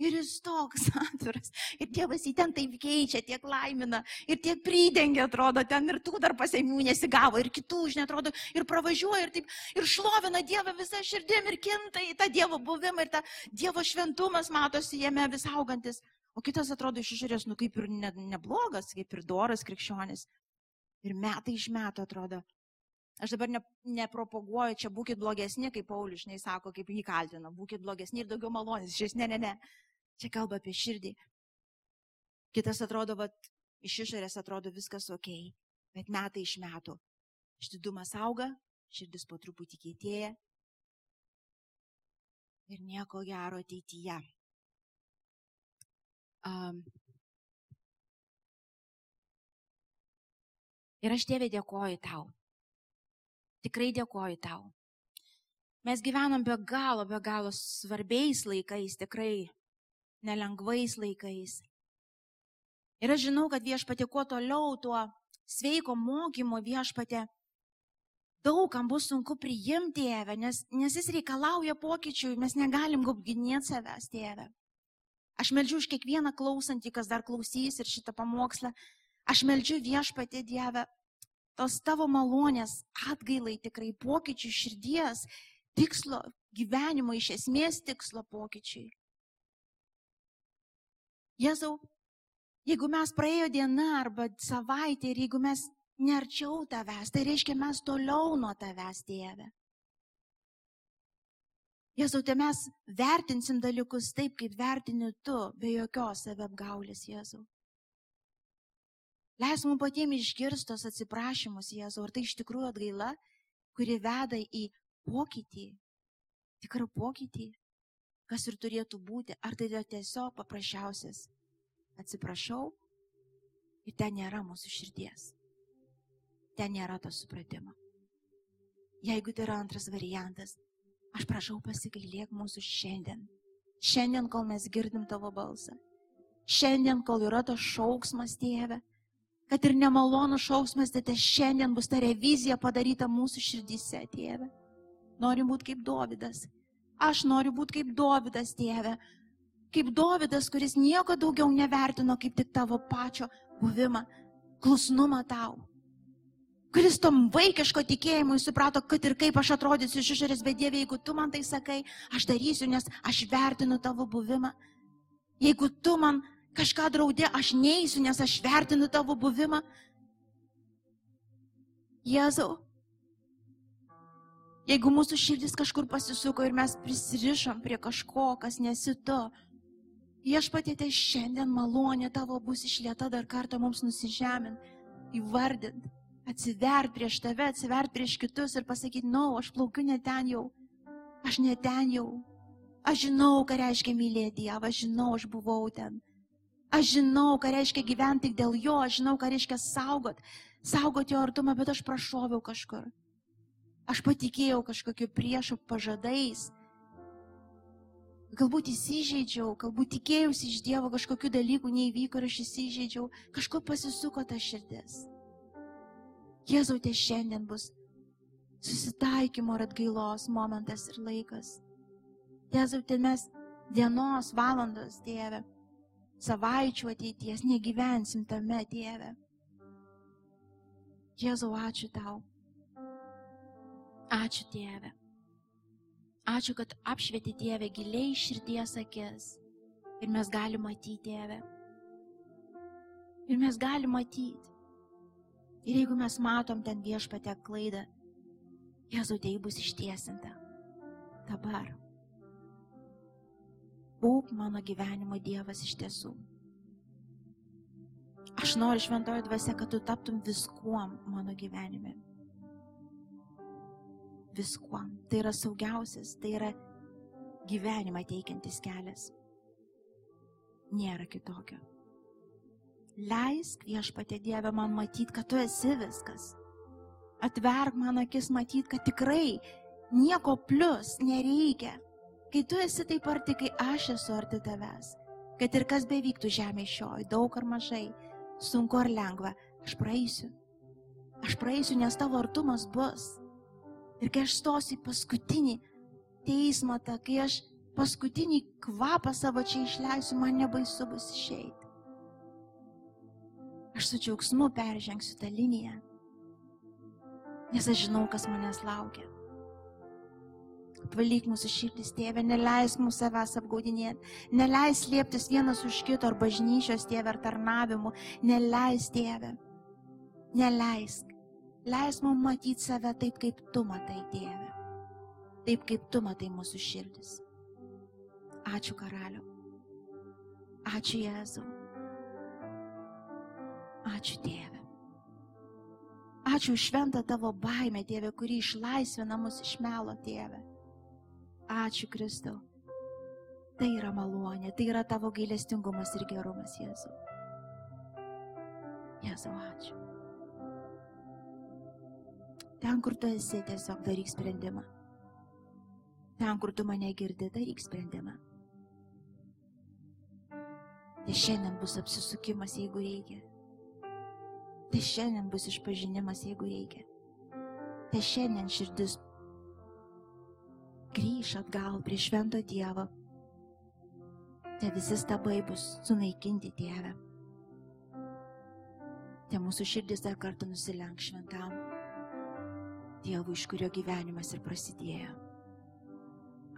Ir jis toks [LAUGHS] atviras. Ir Dievas jį ten taip keičia, tiek laimina, ir tiek pridengia, atrodo, ten ir tų dar pasiemių nesigavo, ir kitų, žinai, atrodo, ir pravažiuoja, ir taip, ir šlovina Dievą visą širdim, ir kinta į tą Dievo buvimą, ir tą Dievo šventumas matosi jame vis augantis. O kitas atrodo iš išorės, nu kaip ir ne, neblogas, kaip ir doras krikščionis. Ir metai iš metų atrodo, Aš dabar ne, nepropaguoju, čia būkite blogesni, kaip Paulius, žinai, sako, kaip jį kaltina, būkite blogesni ir daugiau malonės. Šis ne, ne, ne. Čia kalba apie širdį. Kitas atrodo, va, iš išorės atrodo viskas ok, bet metai iš metų. Štidumas auga, širdis po truputį keitėja ir nieko gero ateityje. Um, ir aš tėvė dėkoju tau Tikrai dėkoju tau. Mes gyvenam be galo, be galo svarbiais laikais, tikrai nelengvais laikais. Ir aš žinau, kad viešpatė kuo toliau tuo sveiko mokymo viešpatė daugam bus sunku priimti tėvę, nes, nes jis reikalauja pokyčių, mes negalim gobginėti savęs tėvę. Aš meldžiu už kiekvieną klausantį, kas dar klausys ir šitą pamokslą. Aš meldžiu viešpatė Dievę, tos tavo malonės atgailai tikrai pokyčių širdies, tikslo, gyvenimo iš esmės tikslo pokyčiai. Jėzau, jeigu mes praėjo diena arba savaitė ir jeigu mes nerčiau tavęs, tai reiškia mes toliau nuo tavęs, tėve. Jėzau, tai mes vertinsim dalykus taip, kaip vertini tu, be jokios savapgaulės, Jėzau. Leis mums patiems išgirstos atsiprašymus, Jėzau, ar tai iš tikrųjų atgaila, kuri veda į pokytį, tikrą pokytį, kas ir turėtų būti, ar tai yra tiesiog paprasčiausias. Atsiprašau, ir ten nėra mūsų širdies. Ten nėra to supratimo. Jeigu tai yra antras variantas, aš prašau pasigailėk mūsų šiandien. Šiandien, kol mes girdim tavo balsą. Šiandien, kol yra tas šauksmas, tėve, kad ir nemalonų šausmas, tai šiandien bus ta revizija padaryta mūsų širdyse, tėve. Noriu būti kaip Dovydas. Aš noriu būti kaip Dovydas, tėve. Kaip Dovydas, kuris nieko daugiau nevertino, kaip tik tavo pačio buvimą, klusnumą tau. Kuris tom vaikiško tikėjimui suprato, kad ir kaip aš atrodysiu iš išorės, bet Dieve, jeigu tu man tai sakai, aš darysiu, nes aš vertinu tavo buvimą. Jeigu tu man kažką draudė, aš neįsiu, nes aš vertinu tavo buvimą. Jėzau, jeigu mūsų širdis kažkur pasisuko ir mes prisirišom prie kažko, kas nesi tu, viešpatėte šiandien malonė tavo bus išlieta dar kartą mums nusižemint, įvardint, atsivert prieš tave, atsivert prieš kitus ir pasakyti, na, no, aš plaukiu ne ten jau, aš ne ten jau. Aš žinau, ką reiškia mylėti Dievą, aš žinau, aš buvau ten. Aš žinau, ką reiškia gyventi dėl jo, aš žinau, ką reiškia saugot, saugot jo artumą, bet aš prašoviau kažkur. Aš patikėjau kažkokiu priešų pažadais. Galbūt įsižeidžiau, galbūt tikėjausi iš Dievo kažkokių dalykų neįvyko ir aš įsižeidžiau, kažko pasisuko ta širdis. Jėzau, tai šiandien bus susitaikymo ir atgailos momentas ir laikas. Jėzau, ten mes dienos, valandos, Tėve, savaičių ateities negyvensim tame, Tėve. Jėzau, ačiū tau. Ačiū Tėve. Ačiū, kad apšvieti Tėvę giliai širdies akis. Ir mes galime matyti Tėvę. Ir mes galime matyti. Ir jeigu mes matom ten viešpatę klaidą, Jėzau, tai bus ištiesinta. Dabar. Būk mano gyvenimo Dievas iš tiesų. Aš noriu šventoji dvasia, kad tu taptum viskuom mano gyvenime. Viskuom. Tai yra saugiausias, tai yra gyvenimą teikiantis kelias. Nėra kitokio. Leisk viešpatė Dieve man matyti, kad tu esi viskas atverk man akis matyti, kad tikrai nieko plus nereikia. Kai tu esi taip arti, kai aš esu arti tavęs, kad ir kas bevyktų žemė šioj, daug ar mažai, sunku ar lengva, aš praeisiu. Aš praeisiu, nes tavo artumas bus. Ir kai aš stosiu į paskutinį teismą, tą, kai aš paskutinį kvapą savo čia išleisiu, man nebaisu bus išeiti. Aš su džiaugsmu peržengsiu tą liniją nes aš žinau, kas manęs laukia. Apvalyk mūsų širdis, tėve, neleis mūsų savęs apgaudinėti, neleis lieptis vienas už kito ar bažnyčios tėve ar tarnavimu, neleis tėve, neleisk, leis mums matyti save taip, kaip tu matai tėve, taip, kaip tu matai mūsų širdis. Ačiū karaliu, ačiū Jėzau, ačiū tėve. Ačiū šventą tavo baimę, tėve, kuri išlaisvina mus iš melo, tėve. Ačiū Kristau. Tai yra malonė, tai yra tavo gailestingumas ir gerumas, Jėzau. Jėzau, ačiū. Ten, kur tu esi, tiesiog daryk sprendimą. Ten, kur tu mane girdi, daryk sprendimą. Tai šiandien bus apsisukimas, jeigu reikia. Tai šiandien bus išpažinimas, jeigu reikia. Tai šiandien širdis grįž atgal prie švento Dievo. Te visi stabai bus sunaikinti Dieve. Te mūsų širdis dar kartą nusilenk šventam Dievui, iš kurio gyvenimas ir prasidėjo.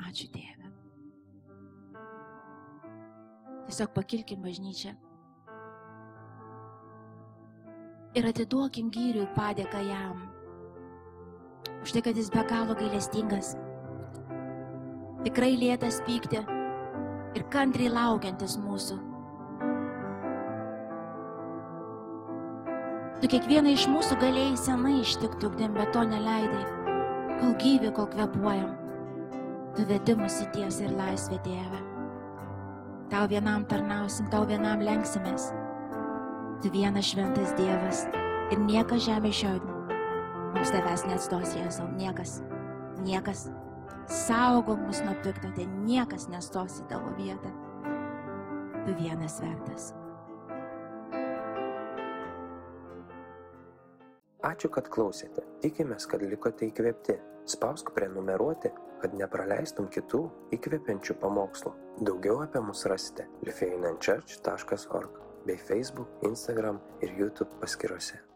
Ačiū Dieve. Tiesiog pakilkim bažnyčią ir atiduokim gyriui padėką jam. Už tai, kad jis be galo gailestingas, tikrai lėtas pykti ir kantriai laukiantis mūsų. Tu kiekvieną iš mūsų galėjai senai ištikti ugdim, bet to neleidai, kol gyvi, kol kvepuojam. Tu vedi mus į tiesą ir laisvę Dievę. Tau vienam tarnausim, tau vienam lenksimės Tu vienas šventas Dievas ir niekas žemė šioj mums tavęs neatstos, Jėzau, niekas, niekas. Saugok mus nuo pikto, tai niekas nestos į tavo vietą. Tu vienas vertas. Ačiū, kad klausėte. Tikimės, kad likote įkvėpti. Spausk prenumeruoti, kad nepraleistum kitų įkvepiančių pamokslų. Daugiau apie mus rasite lifeinanchurch.org bei Facebook, Instagram ir YouTube paskyrose.